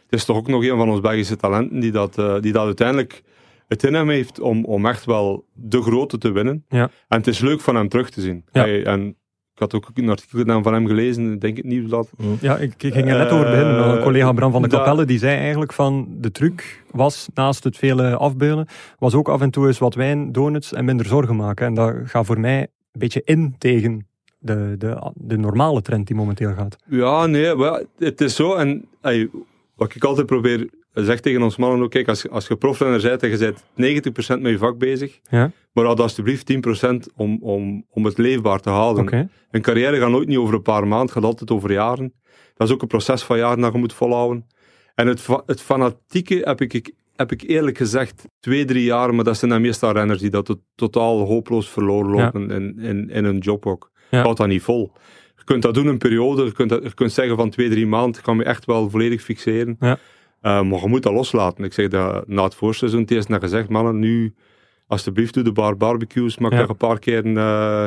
Het is toch ook nog een van ons Belgische talenten die dat, eh, die dat uiteindelijk het in hem heeft om, om echt wel de grote te winnen.
Ja.
En het is leuk van hem terug te zien.
Ja.
Hij- en ik had ook een artikel van hem gelezen, ik denk het nieuwsblad.
Ja, ik, ik ging er net over beginnen. Een collega Bram van de
dat-
Kapelle die zei eigenlijk van de truc was naast het vele afbeulen, was ook af en toe eens wat wijn, donuts en minder zorgen maken. En dat gaat voor mij een beetje in tegen de, de, de normale trend die momenteel gaat.
Ja, nee, wel, het is zo. En ey, wat ik altijd probeer, zeg tegen ons mannen ook, kijk, als, als je profrenner bent en je bent 90% met je vak bezig,
Ja,
maar houd alsjeblieft 10% om, om, om het leefbaar te houden. Een carrière gaat nooit niet over een paar maanden, gaat altijd over jaren. Dat is ook een proces van jaren dat je moet volhouden. En het, het fanatieke heb ik, ik- heb ik eerlijk gezegd twee, drie jaar, maar dat zijn dan meestal renners die dat tot- totaal hopeloos verloren lopen in, in, in hun job ook.
Ja.
Houdt dat niet vol. Je kunt dat doen een periode, je kunt, dat, je kunt zeggen van twee, drie maanden, ik kan me echt wel volledig fixeren.
Ja.
Eh, maar je moet dat loslaten. Ik zeg dat na het voorseizoen, het eerst naar gezegd, mannen, nu alsjeblieft doe de bar barbecues, maak
Ja.
nog een paar keer eh,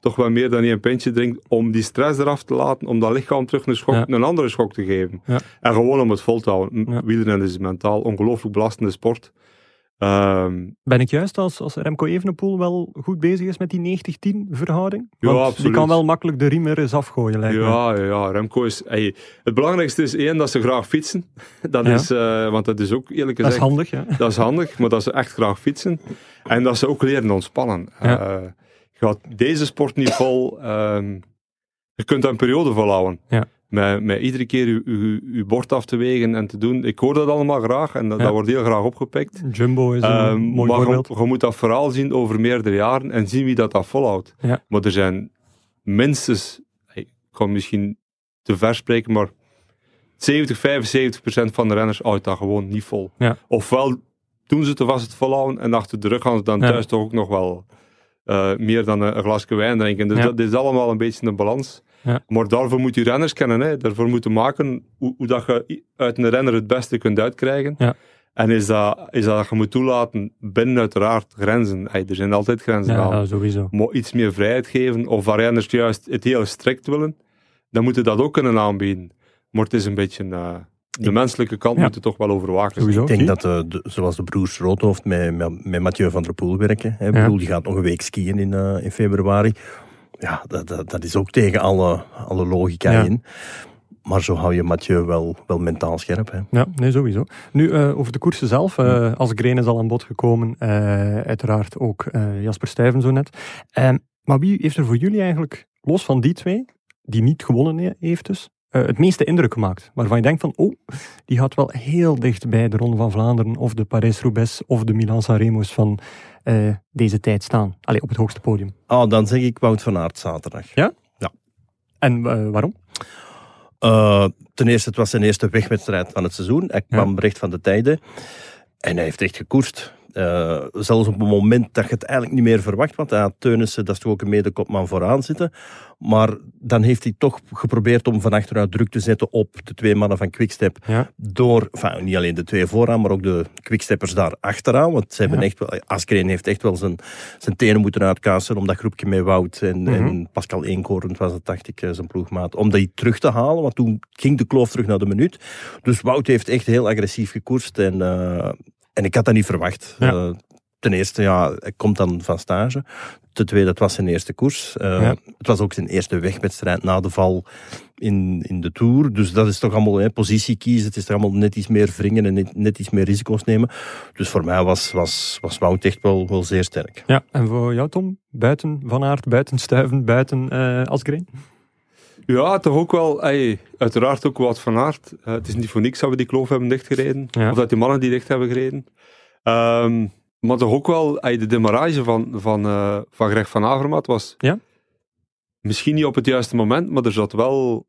toch wel meer dan één pintje drinkt, om die stress eraf te laten, om dat lichaam terug een, schok,
Ja.
een andere schok te geven.
Ja.
En gewoon om het vol te houden.
Ja.
Wielrennen is mentaal ongelooflijk belastende sport. Ehm,
Ben ik juist als, als Remco Evenepoel wel goed bezig is met die 90-10 verhouding?
Ja,
Want Die
absoluut.
kan wel makkelijk de riem er eens afgooien, lijkt me.
ja, ja, ja, Remco is... ey, het belangrijkste is één, dat ze graag fietsen. [laughs] Dat
Ja.
is, eh, want dat is ook eerlijk
Dat is
gezegd...
handig, ja.
Dat is handig, maar dat ze echt graag fietsen. En dat ze ook leren ontspannen.
Ja.
Eh, je gaat deze sport niet vol... ehm, je kunt dat een periode volhouden.
Ja.
Met, met iedere keer je, je, je bord af te wegen en te doen. Ik hoor dat allemaal graag en dat,
Ja.
dat wordt heel graag opgepikt.
Jumbo is een
Ehm,
mooi
maar je,
voorbeeld.
je moet dat verhaal zien over meerdere jaren en zien wie dat, dat volhoudt.
Ja.
Maar er zijn minstens, ik ga misschien te ver spreken, maar 70, 75 procent van de renners houdt dat gewoon niet vol.
Ja.
Ofwel doen ze te vast het volhouden en achter de rug gaan ze dan thuis toch ook nog wel eh, meer dan een, een glasje wijn drinken. Dus
Ja.
dat is allemaal een beetje een balans.
Ja.
Maar daarvoor moet je renners kennen. Hè. Daarvoor moeten maken hoe, hoe dat je uit een renner het beste kunt uitkrijgen.
Ja.
En is dat, is dat je moet toelaten binnen uiteraard grenzen. Hey, er zijn altijd grenzen aan.
Ja, sowieso.
Maar iets meer vrijheid geven, of waar renners juist het heel strikt willen. dan moeten dat ook kunnen aanbieden. Maar het is een beetje... eh, de menselijke kant
Ja.
moet het toch wel overwaken.
Sowieso.
Ik denk dat, eh, de, zoals de broers Roodhoofd met, met, met Mathieu van der Poel werken. Hè. Ik bedoel, die gaat nog een week skiën in, eh, in februari. Ja, dat, dat, dat is ook tegen alle, alle logica
Ja.
in. Maar zo hou je Mathieu wel, wel mentaal scherp. Hè.
Ja, nee, sowieso. Nu, eh, over de koersen zelf. eh als Green is al aan bod gekomen. eh, uiteraard ook eh, Jasper Stuyven zo net. Ehm, maar wie heeft er voor jullie eigenlijk, los van die twee, die niet gewonnen he- heeft dus, eh, het meeste indruk gemaakt? Waarvan je denkt van, oh, die gaat wel heel dicht bij de Ronde van Vlaanderen of de Parijs-Roubaix of de Milan-San Remo's van eh, deze tijd staan. Allee, op het hoogste podium.
Ah, dan zeg ik Wout van Aert zaterdag.
En eh, waarom?
Ten eerste, het was zijn eerste wegwedstrijd van het seizoen. Hij
Ja.
kwam recht van de tijden. En hij heeft echt gekoerst. Eh, zelfs op een moment dat je het eigenlijk niet meer verwacht. Want had Teunissen, dat is toch ook een medekopman vooraan zitten. Maar dan heeft hij toch geprobeerd om van achteruit druk te zetten op de twee mannen van Quickstep.
Ja.
Door, enfin, niet alleen de twee vooraan, maar ook de Quicksteppers daar achteraan. Want ze hebben
Ja.
echt wel, Askreen heeft echt wel zijn, zijn tenen moeten uitkassen om dat groepje met Wout en,
Mhm.
en Pascal Eenkorend was het, dacht ik, eh, zijn ploegmaat. Om die terug te halen, want toen ging de kloof terug naar de minuut. Dus Wout heeft echt heel agressief gekoerst en, eh, en ik had dat niet verwacht.
Ja.
Eh, ten eerste, ja, hij komt dan van stage. Ten tweede, het was zijn eerste koers. Eh,
Ja.
Het was ook zijn eerste wegwedstrijd na de val in, in de Tour. Dus dat is toch allemaal hè, positie kiezen. Het is toch allemaal net iets meer wringen en net, net iets meer risico's nemen. Dus voor mij was, was, was Wout echt wel, wel zeer sterk.
Ja, en voor jou Tom? Buiten Van Aert, buiten Stuyven, buiten eh Asgreen?
Ja, toch ook wel, ey, uiteraard ook wat van aard. Eh, het is niet voor niks dat we die kloof hebben dichtgereden.
Ja.
Of dat die mannen die dicht hebben gereden. Ehm, maar toch ook wel, ey, de demarrage van, van, eh, van Greg van Avermaet was
Ja?
misschien niet op het juiste moment, maar er zat wel,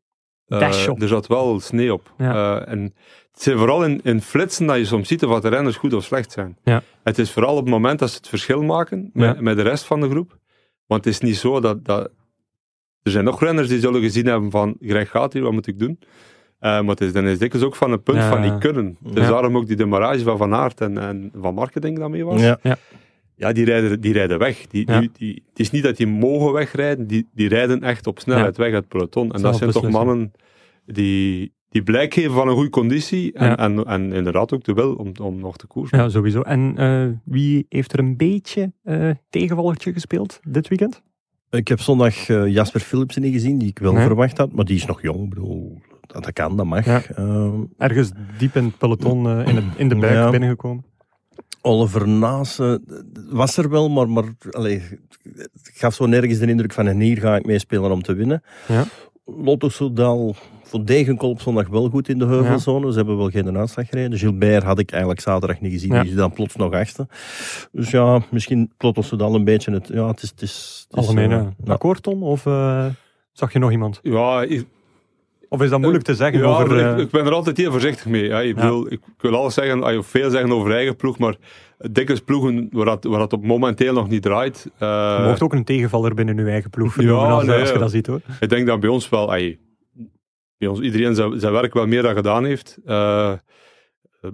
op.
er zat wel sneeuw op.
Ja.
En het zijn vooral in, in flitsen dat je soms ziet of wat de renners goed of slecht zijn.
Ja.
Het is vooral op het moment dat ze het verschil maken met, met de rest van de groep. Want het is niet zo dat, dat er zijn nog renners die zullen gezien hebben van, Greg gaat hier, wat moet ik doen? Eh, maar het is, dan is dikwijls ook van een punt
Ja.
van niet kunnen. Dus
Ja.
daarom ook die demarrage van Van Aert en, en Van Marken, denk ik dat mee was.
Ja.
Ja, die rijden, die rijden weg. Die,
Ja.
die, die- het is niet dat die mogen wegrijden, die, die rijden echt op snelheid weg uit het peloton. En
Zelf
dat zijn toch mannen die, die blijk geven van een goede conditie en,
Ja.
en, en inderdaad ook de wil om, om nog te koersen.
Ja, sowieso. En eh, wie heeft er een beetje eh tegenvallertje gespeeld dit weekend?
Ik heb zondag eh, Jasper Philipsen niet gezien, die ik wel
Nee.
verwacht had. Maar die is nog jong. Ik bedoel, dat, kan, dat mag.
Ja.
Eh,
Ergens diep in het peloton eh, in, het, in de buik
Ja.
binnengekomen.
Oliver Naas was er wel, maar, maar allee, het gaf zo nergens de indruk van en hier ga ik meespelen om te winnen.
Ja.
Lotto Soudal vond Degenkolb op zondag wel goed in de heuvelzone. Ze hebben wel geen uitslag gereden. Gilbert had ik eigenlijk zaterdag niet gezien.
Ja.
Die is dan plots nog achtste. Dus ja, misschien Lotto Soudal een beetje het... Ja, het is... Het is, het is,
Algemeen
eh,
eh, akkoord, Tom? Of eh, zag je nog iemand?
Ja, ik,
Of is dat moeilijk te zeggen
ja,
over...
maar
eh,
ik, ik ben er altijd heel voorzichtig mee. Ja, ik, bedoel, ik, ik wil alles zeggen, of veel zeggen over eigen ploeg, maar dikwijls ploegen waar dat, waar dat op momenteel nog niet draait. eh,
je mocht ook een tegenvaller binnen uw eigen ploeg
Ja,
als,
nee,
als je dat ziet hoor.
Ik denk dat bij ons wel, bij ons iedereen zijn, zijn werk wel meer dan gedaan heeft. Eh,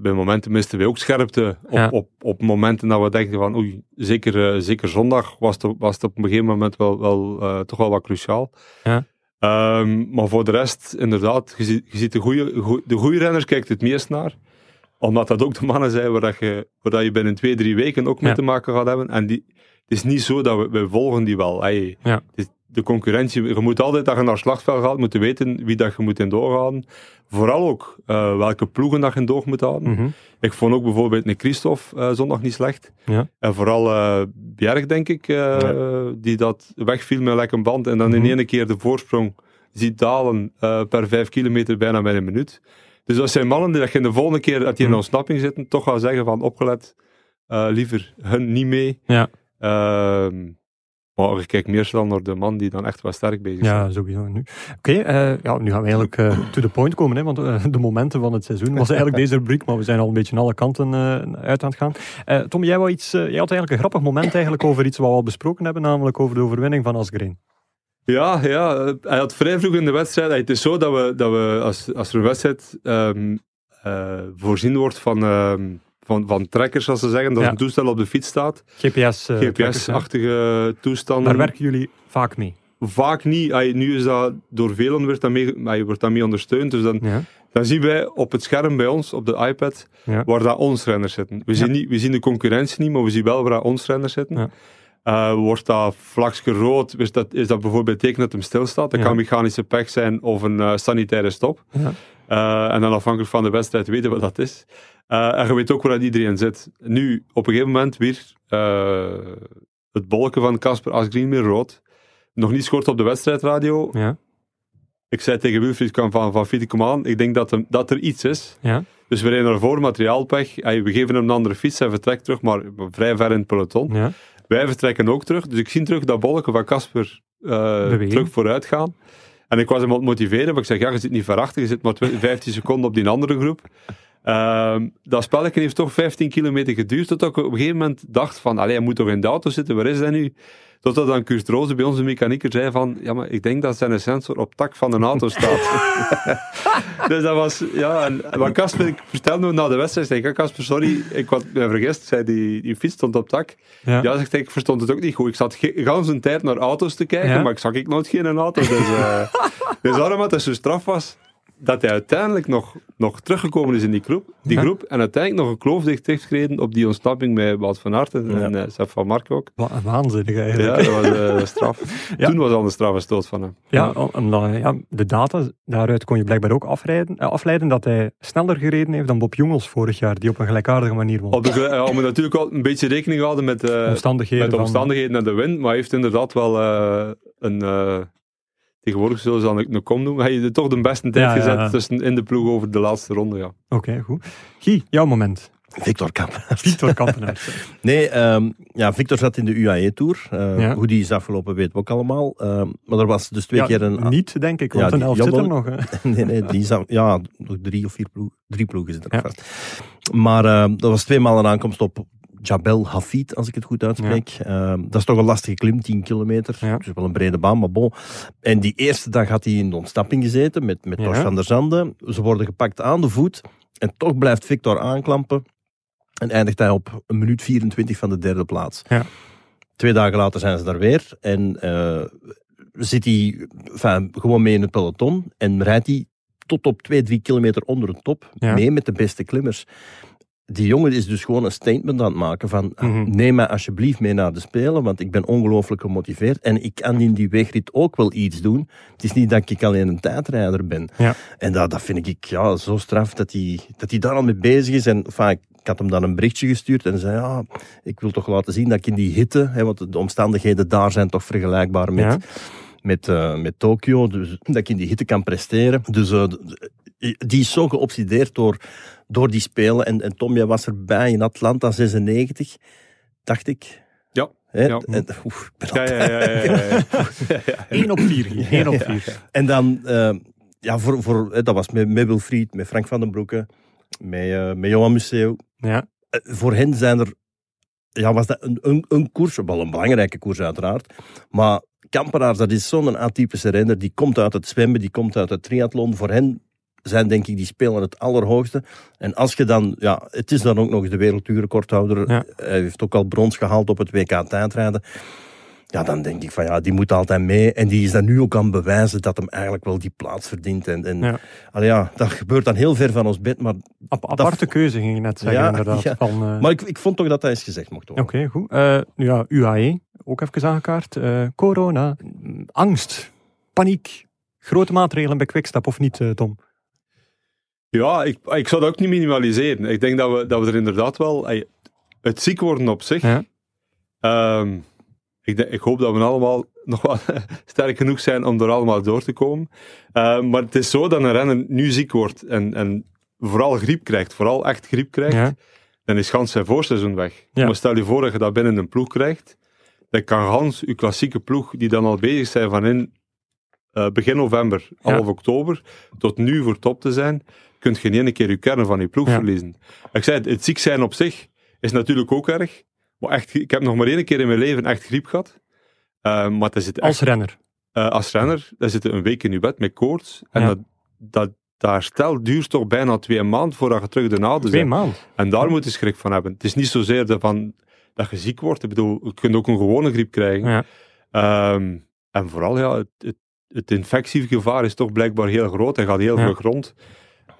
bij momenten misten we ook scherpte. Op, op, op momenten dat we denken van, oei, zeker, eh, zeker zondag was het, was het op een gegeven moment wel, wel, eh, toch wel wat cruciaal.
Ja.
Ehm, maar voor de rest, inderdaad, je ziet, je ziet de goede goe- de goede renners kijkt het meest naar. Omdat dat ook de mannen zijn waar, dat je, waar dat je binnen twee, drie weken ook mee
Ja.
te maken gaat hebben. En die, het is niet zo dat we, we volgen die wel. Ey,
Ja.
is de concurrentie, je moet altijd dat je naar slagveld gaat, moeten weten wie dat je moet in doorgaan. Vooral ook eh, welke ploegen dat je in door moet houden.
Mhm.
Ik vond ook bijvoorbeeld een Christophe eh, zondag niet slecht.
Ja.
En vooral eh Bjerg, denk ik, eh, die dat wegviel met een lekker band. En dan in
Mhm.
één keer de voorsprong ziet dalen per vijf kilometer bijna met een minuut. Dus dat zijn mannen die dat je de volgende keer dat die in
Mhm.
ontsnapping zitten, toch gaan zeggen van opgelet, liever hun niet mee.
Ja.
Ehm, maar ik kijk meer snel naar de man die dan echt wel sterk bezig is.
Ja, sowieso. Nu. Oké, eh, ja, nu gaan we eigenlijk eh, to the point komen, hè, want eh, de momenten van het seizoen was eigenlijk [laughs] deze rubriek, maar we zijn al een beetje alle kanten uit aan het gaan. Tom, jij, wou iets, jij had eigenlijk een grappig moment eigenlijk over iets wat we al besproken hebben, namelijk over de overwinning van Asgreen.
Ja, ja, hij had vrij vroeg in de wedstrijd. Het is zo dat we, dat we als, als er een wedstrijd ehm, eh, voorzien wordt van, ehm, van, van trekkers, zoals ze zeggen, dat
Ja.
een toestel op de fiets staat.
GPS. eh.
GPS-achtige toestanden.
Daar werken jullie vaak mee.
vaak niet. Ay, nu is dat door velen wordt dat mee, ay, wordt dat mee ondersteund. Dus dan,
Ja.
dan zien wij op het scherm bij ons, op de iPad, waar dat ons renners zitten. We, zien niet, we zien de concurrentie niet, maar we zien wel waar dat ons renners zitten. Eh, wordt dat vlakje rood, is dat, is dat bijvoorbeeld teken dat hem stilstaat? Dat kan mechanische pech zijn of een eh, sanitaire stop. Eh, en dan afhankelijk van de wedstrijd weten we wat dat is. Eh, en je weet ook waar dat iedereen zit. Nu, op een gegeven moment weer eh, het bolken van Casper Asgreen weer rood. Nog niet scoort op de wedstrijdradio.
Ja.
Ik zei tegen Wilfried van, van, van Fiete, kom aan, ik denk dat, hem, dat er iets is.
Ja.
Dus we rijden ervoor, materiaalpech. Ay, We geven hem een andere fiets, hij vertrekt terug, maar vrij ver in het peloton.
Ja.
Wij vertrekken ook terug. Dus ik zie terug dat bolken van Casper eh, terug vooruit gaan. En ik was hem aan het motiveren, maar ik zeg, ja, je zit niet verachter, je zit maar 20, 15 seconden op die andere groep. Ehm, dat spelletje heeft toch 15 kilometer geduurd, tot ik op een gegeven moment dacht van, allee, hij moet toch in de auto zitten, waar is hij nu? Totdat dan Kurt Roze bij onze mechanieker zei van, ja, maar ik denk dat zijn sensor op tak van een auto staat. [laughs] [laughs] dus dat was, ja, en maar Casper, ik vertelde hem na de wedstrijd, zei ik, Casper, sorry, ik had me vergist, zei die, die fiets stond op tak.
Ja.
Ja, zegt hij, ik verstond het ook niet goed. Ik zat gans een tijd naar auto's te kijken,
Ja.
maar ik zag ik nooit geen auto. Dus, eh [laughs] dus daarom dat het zo straf was, dat hij uiteindelijk nog, nog teruggekomen is in die groep, die
Ja.
groep en uiteindelijk nog een kloof dicht heeft gereden op die ontsnapping met Wout van Aert en, en eh, Sef van Mark ook.
Wa- Waanzinnig eigenlijk.
Ja, dat was eh, straf.
Ja.
Toen was al een straffe stoot van hem.
Ja, om- omdat, ja, de data, daaruit kon je blijkbaar ook afleiden, eh, afleiden dat hij sneller gereden heeft dan Bob Jongels vorig jaar, die op een gelijkaardige manier won.
Op de, ja, moeten natuurlijk wel een beetje rekening houden met,
omstandigheden.
met de
van-
omstandigheden en de wind, maar hij heeft inderdaad wel een... eh, tegenwoordig zullen ze dan een kom doen. Hij heeft toch de beste tijd
Ja,
gezet
ja.
tussen in de ploeg over de laatste ronde. Ja.
Oké, goed. Guy, jouw moment.
Victor Kamp.
Victor [laughs] Kampenaert.
Nee, ehm, ja, Victor zat in de UAE-tour.
Ja.
Hoe die is afgelopen weten we ook allemaal. Ehm, maar er was dus twee
Ja,
keer een...
Niet, denk ik, want
Ja,
een elf zit er nog. Hè. [laughs]
nee, nee, die is af- ja, nog drie of vier ploegen. Drie ploegen zitten er
Ja.
vast. Maar ehm dat was tweemaal een aankomst op Jabel Hafid, als ik het goed uitspreek. Ehm, dat is toch een lastige klim, 10 kilometer.
Ja.
Dus wel een brede baan, maar bon. En die eerste dag had hij in de ontsnapping gezeten met, met. Tors van der Zanden. Ze worden gepakt aan de voet. En toch blijft Victor aanklampen. En eindigt hij op een minuut 24 van de derde plaats.
Ja.
Twee dagen later zijn ze daar weer. En eh, zit hij enfin, gewoon mee in het peloton. En rijdt hij tot op 2, 3 kilometer onder de top.
Ja.
Mee met de beste klimmers. Die jongen is dus gewoon een statement aan het maken van
Mhm.
neem mij alsjeblieft mee naar de Spelen, want ik ben ongelooflijk gemotiveerd en ik kan in die wegrit ook wel iets doen. Het is niet dat ik alleen een tijdrijder ben.
Ja.
En dat, dat vind ik ja, zo straf dat hij, dat hij daar al mee bezig is. En enfin, ik had hem dan een berichtje gestuurd en zei ja, ik wil toch laten zien dat ik in die hitte, hè, want de omstandigheden daar zijn toch vergelijkbaar met,
Ja.
met, eh, met Tokio, dus dat ik in die hitte kan presteren. Dus d- die is zo geobsedeerd door, door die spelen. En, en Tom, jij was erbij in Atlanta 96, dacht ik.
Ja.
Hè?
Ja.
En, oef, ik ben
Ja, ja, ja, ja, ja, [laughs] ja.
1 op 4, Guy. 1 op 4.
En dan, eh, ja, voor, voor, hè, dat was met, met Wilfried, met Frank van den Broeke, met, eh, met Johan Museeuw.
Ja.
Eh, voor hen zijn er, ja, was dat een, een, een koers, wel een belangrijke koers uiteraard, maar Kampenaars, dat is zo'n atypische renner, die komt uit het zwemmen, die komt uit het triathlon. Voor hen zijn denk ik die spelen het allerhoogste. En als je dan, ja, het is dan ook nog de werelduurrecordhouder.
Ja.
Hij heeft ook al brons gehaald op het WK tijdrijden. Ja, dan denk ik van ja, die moet altijd mee. En die is dan nu ook aan bewijzen dat hem eigenlijk wel die plaats verdient. En, en
Ja.
ja, dat gebeurt dan heel ver van ons bed. Maar,
Ap- aparte keuze ging je net zeggen,
Ja,
inderdaad.
ja.
Van, eh,
maar ik, ik vond toch dat dat eens gezegd mocht worden.
Oké, goed. Nu ja, UAE, ook even aangekaart. Eh, corona, angst, paniek, grote maatregelen bij Quickstep of niet, Tom?
Ja, ik, ik zou dat ook niet minimaliseren. Ik denk dat we, dat we er inderdaad wel... Het ziek worden op zich...
Ja.
ehm, ik, ik hoop dat we allemaal [laughs] nog wel sterk genoeg zijn om er allemaal door te komen. Eh, maar het is zo dat een renner nu ziek wordt en, en vooral griep krijgt, vooral echt griep krijgt,
Ja.
dan is gans zijn voorseizoen weg.
Ja.
Maar stel je voor dat je dat binnen een ploeg krijgt, dan kan gans je klassieke ploeg, die dan al bezig zijn van in eh, begin november,
Ja.
half oktober, tot nu voor top te zijn, kunt je niet een keer je kern van je ploeg
Ja.
verliezen. Ik zei, het, ziek zijn op zich is natuurlijk ook erg, maar echt, ik heb nog maar één keer in mijn leven echt griep gehad. Eh, maar dat zit echt
Als renner.
eh, als renner, dan zit een week in je bed met koorts. En
Ja.
dat, dat, dat herstel duurt toch bijna twee maanden voordat je terug de oude
Twee maanden.
En daar moet je schrik van hebben. Het is niet zozeer de van, dat je ziek wordt. Ik bedoel, je kunt ook een gewone griep krijgen.
Ja.
Ehm, en vooral, ja, het, het, het infectiegevaar is toch blijkbaar heel groot en gaat heel
Ja.
veel rond.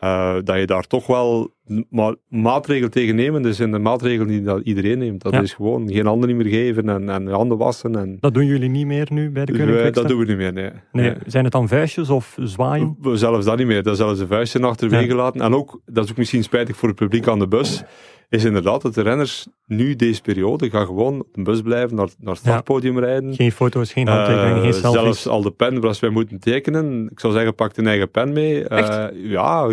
Eh, dat je daar toch wel ma maatregelen tegen nemen. Dus in de maatregelen die dat iedereen neemt. Dat
Ja.
is gewoon geen handen meer geven en, en handen wassen. En,
Dat doen jullie niet meer nu bij de
wij- dat doen we niet meer, nee.
Nee,
Nee.
zijn het dan vuistjes of zwaaien?
We- Zelfs dat niet meer. Dat is zelfs de vuistje achterwege
Ja.
laten. En ook, dat is ook misschien spijtig voor het publiek aan de bus, is inderdaad dat de renners nu deze periode gaan gewoon op de bus blijven, naar, naar het startpodium rijden.
Geen foto's, geen handtekeningen,
Eh,
geen selfies.
zelfs al de pen als wij moeten tekenen. Ik zou zeggen, pak een eigen pen mee. Eh, ja,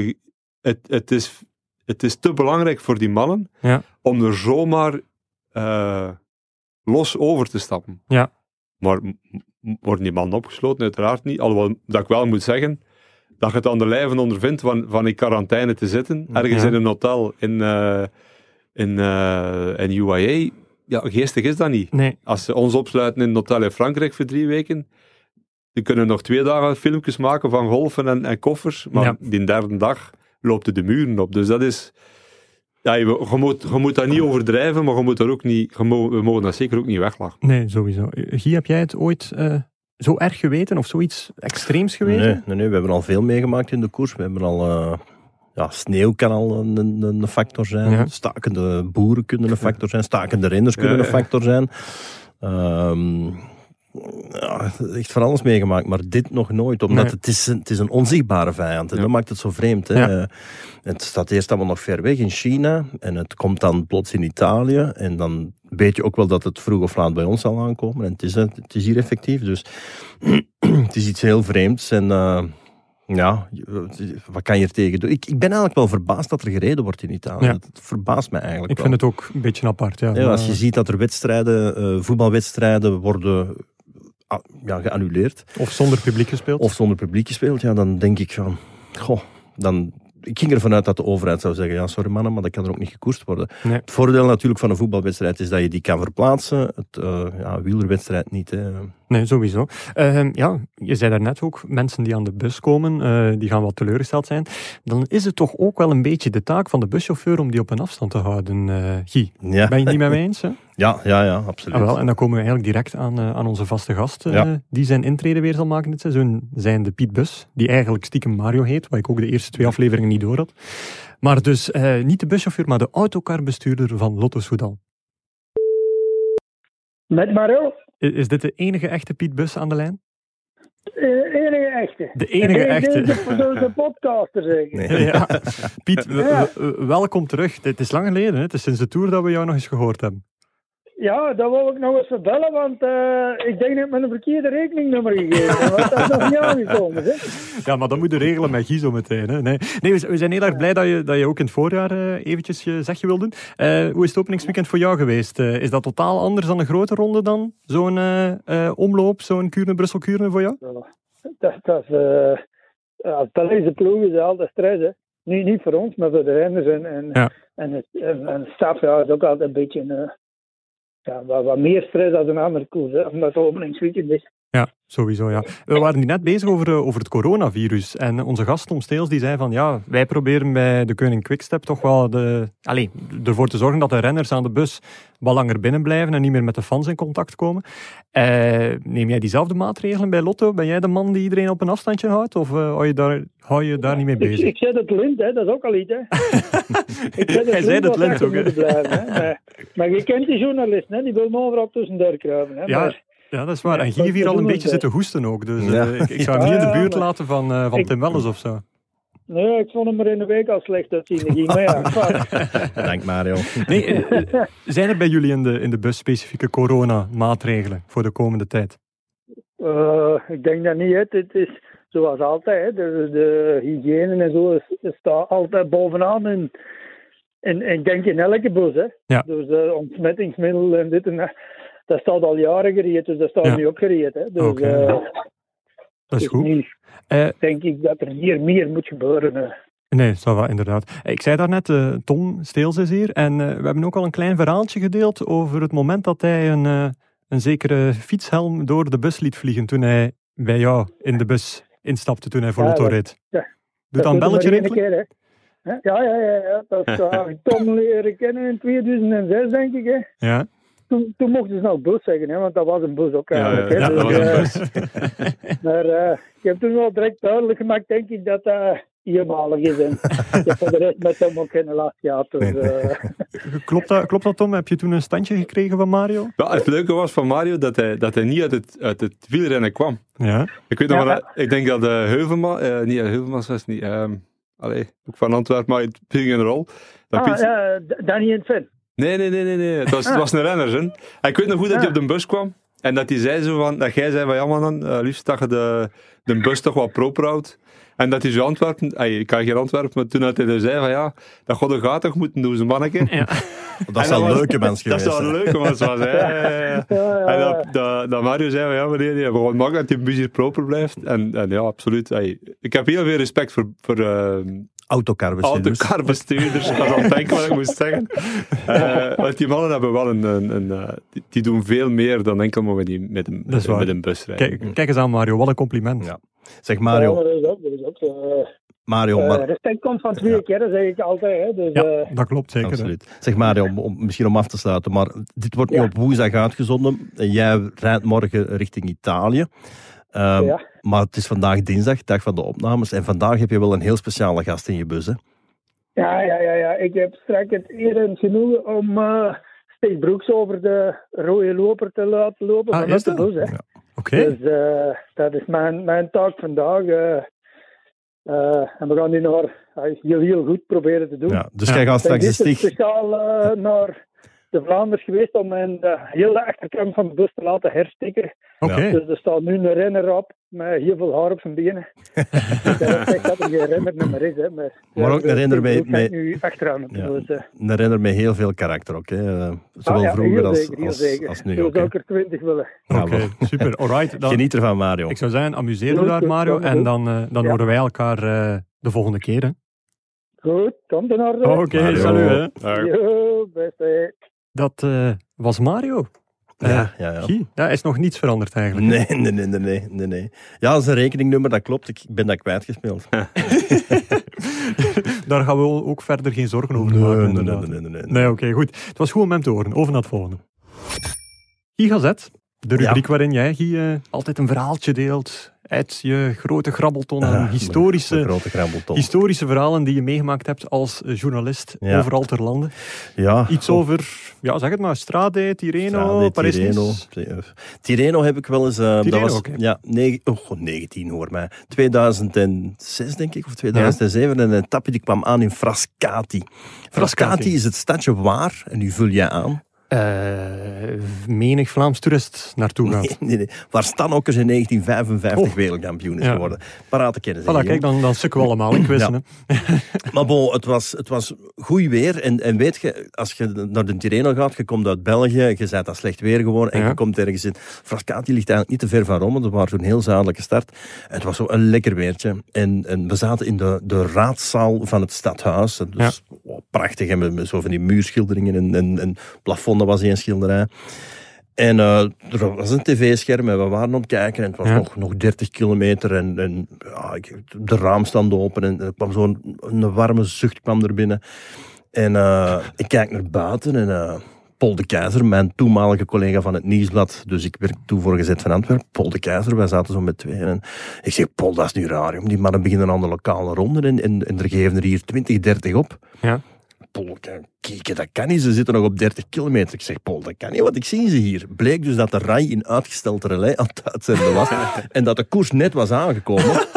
het, het, is, het is te belangrijk voor die mannen
Ja.
om er zomaar eh, los over te stappen.
Ja.
Maar worden die mannen opgesloten? Uiteraard niet. Alhoewel dat ik wel moet zeggen dat je het aan de lijve ondervindt van, van in quarantaine te zitten. Ergens
Ja.
in een hotel in, eh in, eh, in UAE. Ja, geestig is dat niet.
Nee,
Als ze ons opsluiten in een hotel in Frankrijk voor drie weken, die kunnen nog twee dagen filmpjes maken van golfen en, en koffers, maar
Ja.
die derde dag loopt het de muren op. Dus dat is... Ja, je, je moet, je moet dat niet overdrijven, maar je moet dat ook niet, je mo- we mogen dat zeker ook niet weglachen.
nee, sowieso. Guy, heb jij het ooit eh, zo erg geweten of zoiets extreems geweten?
Nee, nee, nee, we hebben al veel meegemaakt in de koers. We hebben al... eh, ja, sneeuw kan al een, een, een factor zijn.
Ja.
Stakende boeren kunnen een [laughs] factor zijn. Stakende renners kunnen
Ja,
een factor zijn. Ehm, ja, echt van alles meegemaakt, maar dit nog nooit. Omdat
Nee.
het, is een, het is een onzichtbare vijand. En
Ja.
dat maakt het zo vreemd. Hè?
Ja.
Eh, Het staat eerst allemaal nog ver weg in China. En het komt dan plots in Italië. En dan weet je ook wel dat het vroeg of laat bij ons zal aankomen. En het is, het is hier effectief. Dus [clears throat] het is iets heel vreemds. En eh, ja, wat kan je er tegen doen? Ik, ik ben eigenlijk wel verbaasd dat er gereden wordt in Italië.
Ja.
Het verbaast me eigenlijk
Ik
wel.
vind het ook een beetje apart. Ja,
Ja, als je ziet dat er wedstrijden, eh, voetbalwedstrijden worden ja, geannuleerd.
Of zonder publiek gespeeld.
Of zonder publiek gespeeld. Ja, dan denk ik van, goh, dan... Ik ging ervan uit dat de overheid zou zeggen, ja, sorry mannen, maar dat kan er ook niet gekoerst worden.
Nee.
Het voordeel natuurlijk van een voetbalwedstrijd is dat je die kan verplaatsen. Het eh ja, wielerwedstrijd niet. Hè.
Nee, sowieso. Ehm, ja, je zei daarnet ook, mensen die aan de bus komen, eh, die gaan wat teleurgesteld zijn. Dan is het toch ook wel een beetje de taak van de buschauffeur om die op een afstand te houden, eh Guy.
Ja,
Ben je het niet met mij eens? Hè? [laughs]
ja, ja, ja, absoluut.
Ah, wel, en dan komen we eigenlijk direct aan, eh, aan onze vaste gast,
Ja.
die zijn intrede weer zal maken dit seizoen, zijn de Piet Bus, die eigenlijk stiekem Mario heet, wat ik ook de eerste twee afleveringen niet door had. Maar dus eh, niet de buschauffeur, maar de autocarbestuurder van Lotto Soudal.
Met Mario,
Is dit de enige echte Piet Bus aan de lijn?
de enige echte.
De enige
En
echte.
Deze de, de podcaster zeggen.
Nee.
Ja, Piet,
Ja.
welkom terug. Het is lang geleden, hè? het is sinds de tour dat we jou nog eens gehoord hebben.
Ja, dat wou ik nog eens verbellen, want eh, ik denk dat ik met een verkeerde rekeningnummer gegeven. Want dat is nog niet aangekomen. Hè?
Ja, maar dat moet je regelen met Guy zo meteen. Hè? Nee, nee we, zijn heel erg blij dat je, dat je ook in het voorjaar eh, eventjes je zegje wil doen. Eh, hoe is het openingsweekend voor jou geweest? Is dat totaal anders dan een grote ronde dan? Zo'n omloop, zo'n Kuurne-Brussel-Kuurne voor jou?
Dat, dat is, als Thalese ploeg is altijd stress. Hè? Niet, niet voor ons, maar voor de renners en, en,
Ja.
en, het, en, en staf. Ja, is ook altijd een beetje ja, wat, wat meer stress dan een andere koers. Hè? Omdat het openingsweekend is.
Ja, sowieso, ja. We waren hier net bezig over, eh, over het coronavirus. En onze gast Tom Steels die zei van, ja, wij proberen bij de Koning Quickstep toch wel de, allez, ervoor te zorgen dat de renners aan de bus wat langer binnen blijven en niet meer met de fans in contact komen. Eh, neem jij diezelfde maatregelen bij Lotto? Ben jij de man die iedereen op een afstandje houdt? Of eh, hou, je daar, hou je daar niet mee
Ik,
bezig?
ik zet het lint, hè? dat is ook al iets. Hè? [laughs] Ik zet
Jij zei het
wat
lint ook, hè?
moeten blijven, hè? Maar, maar je kent die journalisten, hè? die wil overal tussendoor kruipen. Hè?
Ja,
Maar
ja, dat is waar. En
Ja,
Guy heeft hier
dat
al een beetje zitten hoesten ook. Dus
Ja.
eh, ik, ik zou hem niet in de
ja,
buurt
maar-
laten van, eh, van
Ik-
Tim Welles of zo.
nee, ik vond hem er in de week al slecht uitzien. Guy. Maar ja.
Dank Mario.
Nee, eh, zijn er bij jullie in de, in de bus specifieke coronamaatregelen voor de komende tijd?
Eh, ik denk dat niet. Hè. Het is zoals altijd. Hè. De, de hygiëne en zo is- is staat altijd bovenaan. En, en, en ik denk in elke bus. Hè.
Ja.
Dus uh, ontsmettingsmiddel en dit en dat. Dat staat al jaren gereed, dus dat staat
Ja.
nu ook gereed. Hè. Dus eh,
Dat is
dus
goed.
nu
Eh,
denk ik dat er hier meer moet gebeuren. hè.
nee, dat wel, inderdaad. Ik zei daarnet, eh Tom Steels is hier. En eh, we hebben ook al een klein verhaaltje gedeeld over het moment dat hij een, eh, een zekere fietshelm door de bus liet vliegen toen hij bij jou in de bus instapte toen hij voor
Ja,
Lotto reed.
ja.
Doet
doet
belletje rinkelen?
Ja, ja, ja. ja. Dat [laughs] is, uh, Tom leren kennen in 2006, denk ik. Hè.
Ja.
Toen, toen mochten ze nog bus zeggen, hè, want dat was een bus ook
Ja,
eigenlijk.
ja, dat
Dus,
was een
eh,
bus. [laughs]
Maar eh, ik heb toen wel direct duidelijk gemaakt, denk ik, dat dat eenmalig is. En [laughs] ik heb voor de rest met hem ook geen last gehad. Dus, eh, [laughs]
Klopt dat, klopt dat, Tom? Heb je toen een standje gekregen van Mario?
Ja, het leuke was van Mario dat hij, dat hij niet uit het, uit het wielrennen kwam.
Ja.
Ik weet nog
Ja.
wel, dat- ik denk dat de Heuvelman, eh niet Heuvelmans was niet, ehm allee, ook van Antwerpen, maar het ging een rol. Dat
ah,
Piet-
ja, Danny in het vet.
Nee, nee, nee, nee, nee. Het was, het was een renner. Hè. Ik weet nog goed dat hij
Ah.
op de bus kwam. En dat hij zei zo van, dat jij zei van, ja man, dan, eh, liefst dat je de, de bus toch wat proper houdt. En dat hij zo Antwerpen, ik kan geen Antwerpen, maar toen dat hij er zei van, ja, dat god de gaten moeten doen, zo'n manneke.
Dat
En
zou een leuke mens
Dat
geweest
zou een leuke mens was, hè. [laughs] Ja, ja, ja.
Ja,
En
ja,
dat, dat, dat Mario zei van, ja meneer, nee, we gaan maken dat die bus hier proper blijft. En, en ja, absoluut. ik heb heel veel respect voor, voor eh,
Autocarbestuurders.
autocarbestuurders. Ik was het denken wat ik moest zeggen. [laughs] Eh, want die mannen hebben wel een... een, een eh, die, doen veel meer dan enkel maar met, die, met, een,
Dat is waar.
met een bus rijden.
Kijk, kijk eens aan, Mario. Wat een compliment.
Ja. Zeg
Ja,
Mario,
maar dat is ook, dat is ook zo. Eh,
Mario, maar,
respect komt van twee keer, dat zeg ik altijd. Hè. Dus,
Ja, dat klopt zeker. hè.
absoluut. Zeg Mario, om, om- misschien om af te sluiten, maar dit wordt nu
Ja.
op woensdag uitgezonden. En jij rijdt morgen richting Italië. Ehm,
Ja.
Maar het is vandaag dinsdag, dag van de opnames. En vandaag heb je wel een heel speciale gast in je bus, hè?
ja, ja, ja, ja, ik heb straks het eer en genoegen om eh Steve Broeks over de rode loper te laten lopen
Ah,
vanuit
is
de
dat?
bus. Hè.
Ja.
Oké.
Dus eh, dat is mijn, mijn taak vandaag. eh. Eh, en we gaan die naar heel, heel goed proberen te doen.
Ja, dus
Ja.
jij gaat straks de stig...
speciaal eh, naar de Vlaanders geweest om mijn de hele achterkant van de bus te laten herstikken.
Oké.
Dus er staat nu een renner op met heel veel haar op zijn benen. [laughs] dat zegt dat er geen renner meer is. Hè, maar
Maar ook een renner met-
nu achteraan.
Ja.
Dus, eh,
Een renner met heel veel karakter ook, hè? Eh, Zowel
ah, ja,
vroeger als,
zeker,
als,
zeker.
als nu
Zo
ook. hè.
zou ik er twintig willen.
Ja,
Oké, super. [laughs] Alright. Dan,
Geniet ervan, Mario.
ik zou zeggen, amuseer je daar, Mario. En dan, eh, dan
Ja.
horen wij elkaar eh, de volgende keer. hè.
Goed, komt in orde.
Oké,
Mario.
salut. Hè.
Ja,
Yo, beste.
Dat eh, was Mario. Eh,
Ja, ja, ja.
Guy, ja, is nog niets veranderd eigenlijk.
Nee, nee, nee, nee, nee, nee. Ja, dat is een rekeningnummer, dat klopt. Ik ben dat kwijtgespeeld. [laughs] [laughs]
Daar gaan we ook verder geen zorgen over
Nee,
maken.
nee, nee, nee, nee, nee, nee.
Nee, oké, goed. Het was goed om hem te horen. Over naar het volgende. Guy Gazet, de rubriek waarin jij, Guy, eh, altijd een verhaaltje deelt uit je grote grabbelton
Ah,
historische,
mijn grabbelton.
historische verhalen die je meegemaakt hebt als journalist
Ja.
overal ter lande.
Ja.
Iets over, ja, zeg het maar, Strade, Tireno, Paris.
Tirreno. Tirreno heb ik wel eens... eh, dat was, ja, negen, oh, god, 19 hoor mij. 2006 denk ik, of 2007. En een etappe die kwam aan in Frascati. Frascati,
Frascati.
is het stadje waar, en nu vul jij aan,
menig Vlaams toerist naartoe gaat.
nee, nee, nee, waar Stan Okkers in 1955
Oh.
wereldkampioen is
Ja.
geworden. Parate kennen ze
Voilà, kijk, dan, dan sukken we allemaal in quizzen.
Ja. [laughs] Maar bon, het was, het was goed weer. En, en weet je, als je naar de Tirreno gaat, je komt uit België, je bent dat slecht weer geworden en
Ja.
je komt ergens in. Frascati ligt eigenlijk niet te ver van Rome, dat was zo'n heel zuidelijke start. Het was zo een lekker weertje. En, en we zaten in de, de raadzaal van het stadhuis. Dus oh, prachtig, en met, met zo van die muurschilderingen en, en, en dat was één schilderij. En eh, er was een tv-scherm en we waren aan het kijken en het was
Ja.
nog, nog 30 kilometer en, en ja, ik, de raam stond open en er kwam zo'n een warme zucht kwam er binnen. En eh, ik kijk naar buiten en eh, Paul de Keizer, mijn toenmalige collega van het Nieuwsblad, dus ik werd toen voorgezet van Antwerpen, Paul de Keizer, wij zaten zo met twee en ik zeg, Paul, dat is nu raar, die mannen beginnen aan de lokale ronde en, en, en er geven er hier 20, 30 op.
Ja.
Paul, kijk, dat kan niet. Ze zitten nog op 30 kilometer. Ik zeg, Paul, dat kan niet, want ik zie ze hier. Bleek dus dat de rij in uitgesteld relais aan het uitzenden was. [laughs] en dat de koers net was aangekomen.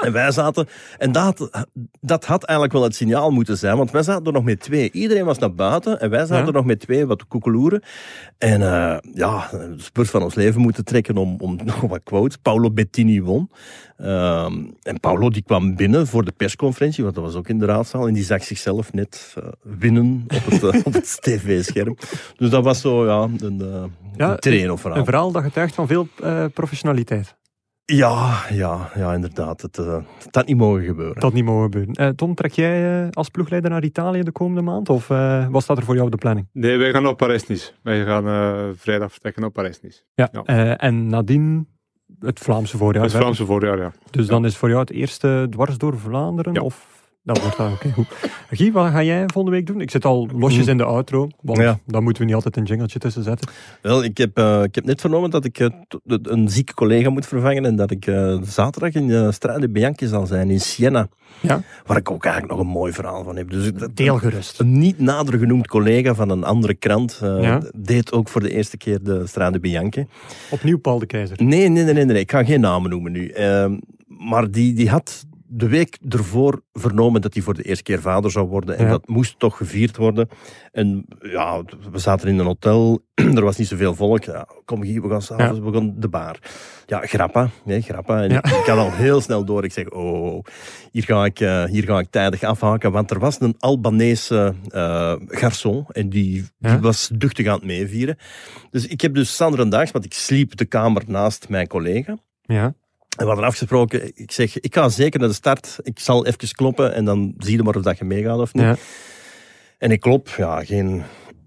[laughs] En wij zaten, en dat, dat had eigenlijk wel het signaal moeten zijn, want wij zaten er nog met twee. Iedereen was naar buiten en wij zaten
Ja.
er nog met twee, wat koekeloeren. En eh, ja, de spurt van ons leven moeten trekken om, om [laughs] nog wat quotes. Paolo Bettini won. Ehm, en Paolo die kwam binnen voor de persconferentie, want dat was ook in de raadzaal. En die zag zichzelf net eh, winnen op het, eh, [laughs] op het tv-scherm. Dus dat was zo, ja, een,
Ja,
een
verhaal dat getuigt van veel professionaliteit.
Ja, ja, ja, inderdaad. Het, eh, het had niet mogen gebeuren.
Dat niet mogen gebeuren. Eh, Tom, trek jij eh, als ploegleider naar Italië de komende maand? Of eh, wat staat er voor jou op de planning?
Nee, wij gaan naar Parijs-Nice. Wij gaan eh, vrijdag vertrekken naar Parijs-Nice.
Ja.
Ja.
Eh, en nadien het Vlaamse voorjaar. Hè?
Vlaamse voorjaar, ja.
Dus dan is voor jou het eerste dwars door Vlaanderen?
Ja.
Of Dat wordt dan oké. goed. Guy, wat ga jij volgende week doen? Ik zit al losjes in de outro, want
Ja.
dan moeten we niet altijd een jingletje tussen zetten.
Wel, ik heb, eh, ik heb net vernomen dat ik eh, een zieke collega moet vervangen en dat ik eh, zaterdag in de Strade Bianchi zal zijn in Siena.
Ja.
Waar ik ook eigenlijk nog een mooi verhaal van heb. Dus dat-
Deel gerust.
Een niet nader genoemd collega van een andere krant
Ja.
deed ook voor de eerste keer de Strade Bianchi.
Opnieuw Paul de Keizer.
Nee, nee, nee, nee, nee. ik ga geen namen noemen nu. Ehm, maar die, die had de week ervoor vernomen dat hij voor de eerste keer vader zou worden. En
Ja.
dat moest toch gevierd worden. En ja, we zaten in een hotel. [clears throat] er was niet zoveel volk. Ja, kom hier, we gaan s'avonds, we gaan de bar. Ja, grappa. Nee, grappa. En ik, ik had al heel snel door. Ik zeg, oh, hier ga ik, eh, hier ga ik tijdig afhaken. Want er was een Albanese eh garçon. En die, die was duchtig aan het meevieren. Dus ik heb dus Sanderdaags, want ik sliep de kamer naast mijn collega.
Ja.
En we hadden afgesproken, ik zeg, ik ga zeker naar de start. Ik zal even kloppen en dan zie je maar of dat je meegaat of niet.
Ja.
En ik klop, ja, geen,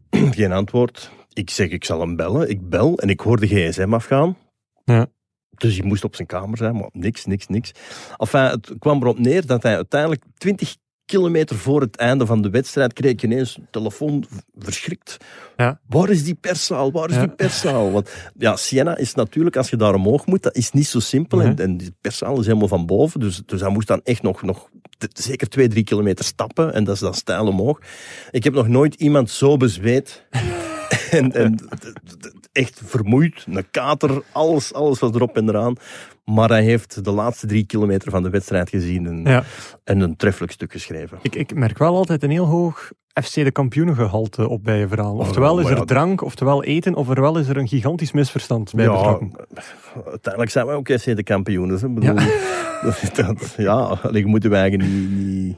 [clears throat] geen antwoord. Ik zeg, ik zal hem bellen. Ik bel en ik hoor de gsm afgaan.
Ja.
Dus hij moest op zijn kamer zijn, maar niks, niks, niks. Enfin, het kwam erop neer dat hij uiteindelijk 20 kilometer voor het einde van de wedstrijd kreeg ik ineens een telefoon verschrikt.
Ja.
Waar is die perszaal? Waar is
Ja.
die perszaal? Want ja, Siena is natuurlijk, als je daar omhoog moet, dat is niet zo simpel.
Nee.
En, en die perszaal is helemaal van boven. Dus, dus hij moest dan echt nog, nog zeker twee, drie kilometer stappen. En dat is dan stijl omhoog. Ik heb nog nooit iemand zo bezweet. [laughs] en en echt vermoeid, een kater, alles, alles was erop en eraan. Maar hij heeft de laatste drie kilometer van de wedstrijd gezien en,
Ja.
en een treffelijk stuk geschreven.
Ik, ik merk wel altijd een heel hoog FC de kampioenengehalte op bij je verhaal. Oftewel is er
ja,
drank, oftewel eten, ofwel is er een gigantisch misverstand bij
ja,
betrokken.
uiteindelijk zijn wij ook FC de kampioenen. Ik bedoel, [laughs] dat, dat- ja, alleen moeten wij eigenlijk niet, niet,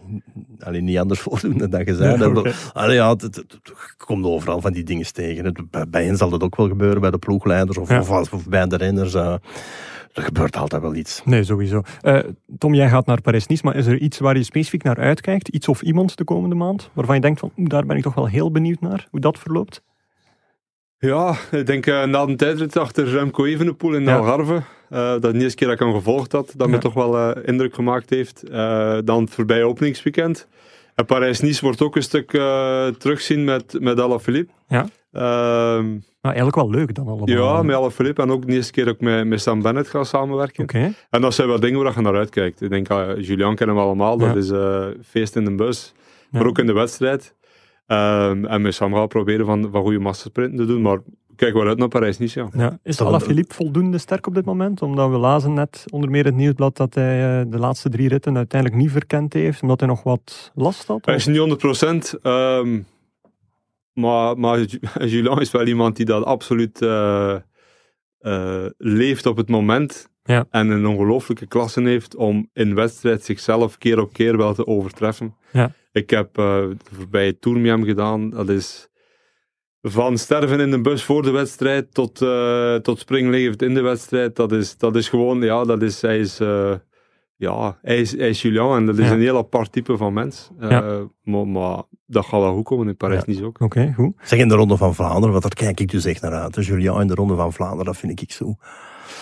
allee, niet anders voordoen dan dat je zei.
Ja,
allee, ja, het, het- het- je komt overal van die dingen tegen. Bij, hen zal dat ook wel gebeuren, bij de ploegleiders of, of bij de renners. eh. Er gebeurt altijd wel iets.
Nee, sowieso. Eh, Tom, jij gaat naar Parijs-Nice, maar is er iets waar je specifiek naar uitkijkt? Iets of iemand de komende maand? Waarvan je denkt van, daar ben ik toch wel heel benieuwd naar, hoe dat verloopt?
Ja, ik denk eh, na een tijdrit achter Remco Evenepoel in
Ja.
Algarve, eh, dat de eerste keer dat ik hem gevolgd had, dat
Ja.
me toch wel eh, indruk gemaakt heeft. Eh, dan het voorbije openingsweekend. En Parijs-Nice wordt ook een stuk eh, terugzien met, met Alaphilippe.
Ja. Nou, eigenlijk wel leuk dan allemaal.
ja, met Alaphilippe. En ook de eerste keer ik met, met Sam Bennett ga samenwerken.
Oké.
En dat zijn wel dingen waar je naar uitkijkt. Ik denk, uh, Julian kennen we allemaal. Dat is eh, feest in de bus.
Ja.
Maar ook in de wedstrijd. Ehm, en met Sam gaan we proberen van, van goede massasprinten te doen. Maar kijk wel uit naar Parijs niet, ja.
Ja. Is Alaphilippe voldoende sterk op dit moment? Omdat we lazen net onder meer het nieuwsblad dat hij eh, de laatste drie ritten uiteindelijk niet verkend heeft, omdat hij nog wat last had?
Hij is niet 100%. ehm, maar, maar Ju- [laughs] Julian is wel iemand die dat absoluut eh, eh, leeft op het moment.
Ja.
En een ongelooflijke klasse heeft om in wedstrijd zichzelf keer op keer wel te overtreffen.
Ja.
Ik heb eh de voorbije Tour met hem gedaan. Dat is van sterven in de bus voor de wedstrijd tot, tot springlevend in de wedstrijd. Dat is, dat is gewoon, ja, dat is, hij is... eh, ja, hij is, hij is Julian en dat is
Ja.
een heel apart type van mens. Eh,
Ja.
maar, maar dat gaat wel goed komen in Parijs niet ook.
Oké, goed.
Zeg in de Ronde van Vlaanderen, want daar kijk ik dus echt naar uit. hè. Julian in de Ronde van Vlaanderen, dat vind ik zo.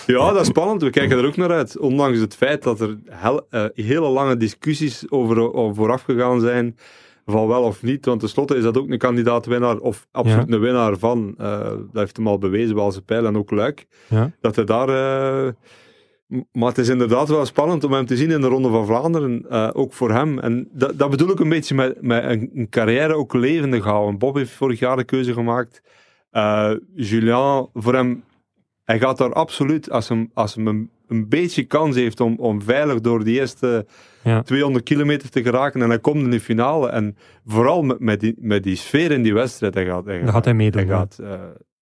Ja, dat is spannend. We kijken er ook naar uit. Ondanks het feit dat er hel- eh, hele lange discussies over, over vooraf gegaan zijn. Van wel of niet. Want tenslotte is dat ook een kandidaat-winnaar. Of absoluut een winnaar van. eh, dat heeft hem al bewezen bij zijn pijl en ook Luik.
Ja.
Dat hij daar. eh, maar het is inderdaad wel spannend om hem te zien in de Ronde van Vlaanderen. eh, ook voor hem. En dat, dat bedoel ik een beetje met, met een, een carrière ook levendig houden. Bob heeft vorig jaar de keuze gemaakt. Eh Julien, voor hem hij gaat daar absoluut, als hem, als hem een, een beetje kans heeft om, om veilig door die eerste
Ja.
200 kilometer te geraken en hij komt in de finale. En vooral met, met, die, met die sfeer in die wedstrijd, hij gaat, hij
gaat hij meedoen.
hij gaat, eh,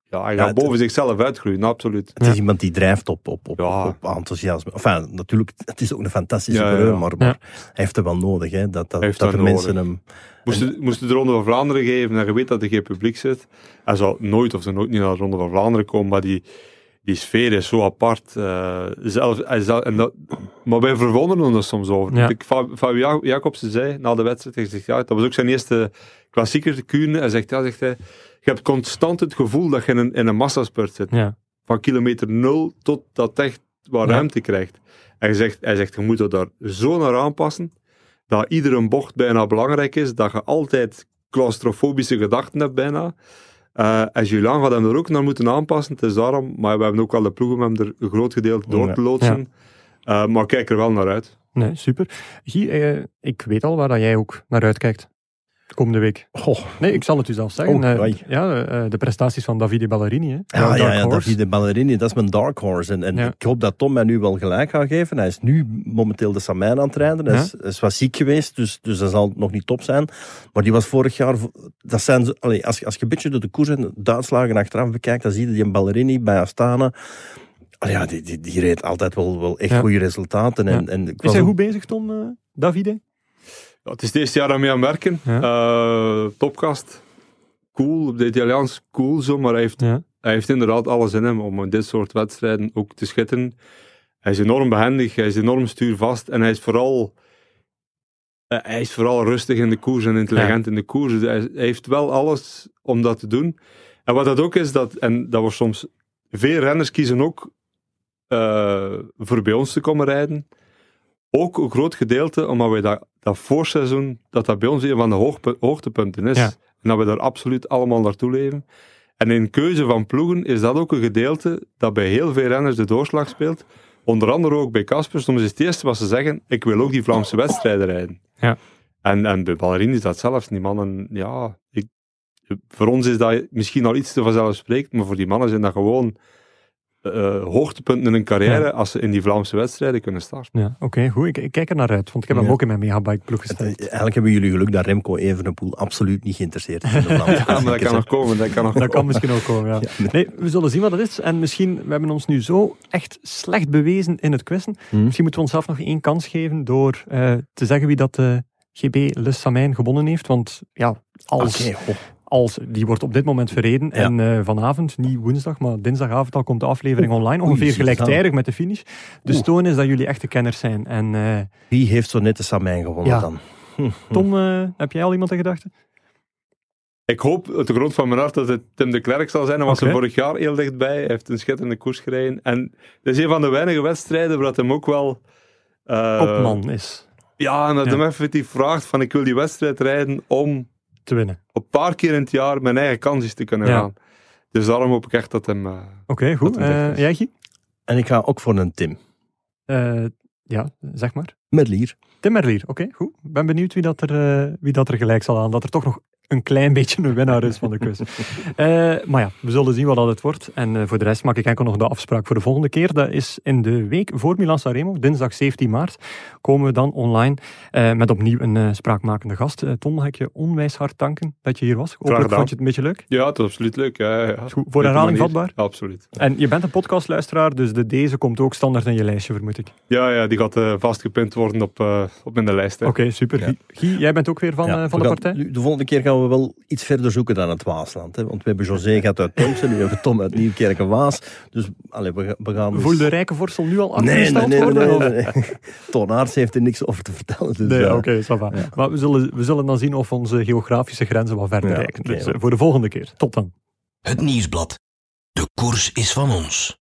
ja, hij
Ja,
gaat
het-
boven zichzelf uitgroeien, absoluut.
Het
Ja.
is iemand die drijft op, op, op,
Ja.
op, enthousiasme. Enfin, natuurlijk, het is ook een fantastische coureur,
ja.
maar, maar hij heeft het wel nodig. Hè, dat dat, de mensen
nodig.
hem...
Moesten moest de Ronde van Vlaanderen geven en je weet dat er geen publiek zit, hij zal nooit of ze nooit niet naar de Ronde van Vlaanderen komen, maar die, die sfeer is zo apart. eh, zelf, hij zal- en dat, maar wij verwonderen ons soms over.
Ja.
Ik, Fa- Fabio Ja- Jacobsen zei na de wedstrijd, hij zegt, ja, dat was ook zijn eerste klassieker te Kuurne. Hij zegt, ja, zegt hij, je hebt constant het gevoel dat je in een, in een massaspurt zit.
Ja.
Van kilometer nul tot dat echt wat
Ja.
ruimte krijgt. En hij zegt, hij zegt, je moet er daar zo naar aanpassen. dat iedere bocht bijna belangrijk is, dat je altijd claustrofobische gedachten hebt bijna. Uh, en Julian gaat hem er ook naar moeten aanpassen, het is daarom, maar we hebben ook al de ploeg om hem er een groot gedeelte door te loodsen. Uh, maar kijk er wel naar uit.
Nee, super. Guy, uh, ik weet al waar dat jij ook naar uitkijkt komende week.
Goh.
Nee, ik zal het u zelf zeggen.
Oh,
uh, ja, uh, de prestaties van Davide Ballerini. Hè.
Ja, ja, ja Davide Ballerini, dat is mijn dark horse. En, en ja. ik hoop dat Tom mij nu wel gelijk gaat geven. Hij is nu momenteel de Samijn aan het rijden. Hij is, is wat ziek geweest, dus, dus dat zal nog niet top zijn. Maar die was vorig jaar... Dat zijn, allez, als, als je een beetje door de koers en de uitslagen achteraf bekijkt, dan zie je die Ballerini bij Astana... Ja, die, die, die reed altijd wel, wel echt goede resultaten. En, en
is hij goed bezig, Tom, uh, Davide?
Het is het eerste jaar aan mee aan werken. Ja. Uh, topgast. Cool, op de Italiaans cool zo, maar hij heeft, ja. hij heeft inderdaad alles in hem om in dit soort wedstrijden ook te schitteren. Hij is enorm behendig, hij is enorm stuurvast en hij is vooral, uh, hij is vooral rustig in de koers en intelligent ja. in de koers. Dus hij, hij, heeft wel alles om dat te doen. En wat dat ook is, dat, en dat wordt soms, veel renners kiezen ook uh, voor bij ons te komen rijden. Ook een groot gedeelte, omdat wij dat, dat voorseizoen, dat dat bij ons een van de hoogte, hoogtepunten is. Ja. En dat we daar absoluut allemaal naartoe leven. En in keuze van ploegen is dat ook een gedeelte dat bij heel veel renners de doorslag speelt. Onder andere ook bij Casper. Soms is het eerste wat ze zeggen, ik wil ook die Vlaamse wedstrijden rijden.
Ja.
En, en bij Ballerini is dat zelfs. Die mannen, ja, ik, voor ons is dat misschien al iets te vanzelfsprekend, maar voor die mannen zijn dat gewoon uh, hoogtepunten in hun carrière ja. als ze in die Vlaamse wedstrijden kunnen starten.
Ja, Oké, okay, goed. Ik, ik, kijk er naar uit, want ik heb hem ook in mijn megabike ploeg gesteld.
Eigenlijk hebben jullie geluk dat Remco Evenepoel absoluut niet geïnteresseerd is in de Vlaamse [laughs]
Ja, maar dat kan nog komen. Dat kan, nog
dat
komen.
kan misschien ook komen, ja. nee. nee. we zullen zien wat het is. En misschien, we hebben ons nu zo echt slecht bewezen in het quizzen. Hmm. Misschien moeten we onszelf nog één kans geven door uh, te zeggen wie dat GB Le Samijn gewonnen heeft. Want ja, als... Okay, als, die wordt op dit moment verreden. Ja. En uh, vanavond, niet woensdag, maar dinsdagavond al komt de aflevering Oeh, online. Ongeveer gelijktijdig met de finish. Dus toon is dat jullie echte kenners zijn. En, uh,
Wie heeft zo net de Samijn gewonnen
ja.
dan?
Tom, uh, heb jij al iemand in gedachten?
Ik hoop uit de grond van mijn hart dat het Tim de Klerk zal zijn. Hij was okay. er vorig jaar heel dichtbij. Hij heeft een schitterende koers gereden. En dat is een van de weinige wedstrijden waar hem ook wel...
Kopman is.
Ja, en dat ja. hem effectief vraagt van ik wil die wedstrijd rijden om
te winnen.
Op een paar keer in het jaar mijn eigen kansjes te kunnen ja. gaan. Dus daarom hoop ik echt dat hem. Uh,
Oké, okay, goed. Uh, jij,
En ik ga ook voor een Tim.
Uh, ja, zeg maar.
Merlier.
Tim Merlier, oké, okay, goed. Ben benieuwd wie dat, er, wie dat er gelijk zal aan. Dat er toch nog een klein beetje een winnaar is van de quiz. uh, [laughs] maar ja, we zullen zien wat dat het wordt. En uh, voor de rest maak ik enkel nog de afspraak voor de volgende keer. Dat is in de week voor Milan Sanremo, dinsdag 17 maart, komen we dan online uh, met opnieuw een spraakmakende gast. Tom, mag ik je onwijs hard danken dat je hier was. Hopelijk vond je het een beetje leuk.
Ja, het is absoluut leuk. Ja, ja.
Goed, voor herhaling vatbaar?
Ja, absoluut.
En je bent een podcastluisteraar, dus de deze komt ook standaard in je lijstje, vermoed ik.
Ja, ja die gaat vastgepind worden op, op mijn lijst.
Oké, okay, super. Ja. Guy, jij bent ook weer van, van de partij?
De volgende keer gaan we wel iets verder zoeken dan het Waasland. Hè? Want we hebben José gaat uit Thompson, nu hebben we Tom uit Nieuwkerk en Waas. Dus allez, we, we gaan... Dus...
Voel de rijke vorstel nu al
nee, nee, nee,
worden?
Nee, nee, nee. [laughs] Toon Aerts heeft er niks over te vertellen. Dus,
nee, oké, okay, ja. Maar we zullen, we zullen dan zien of onze geografische grenzen wat verder ja, reiken. Okay, dus uh, voor de volgende keer. Tot dan.
Het Nieuwsblad. De koers is van ons.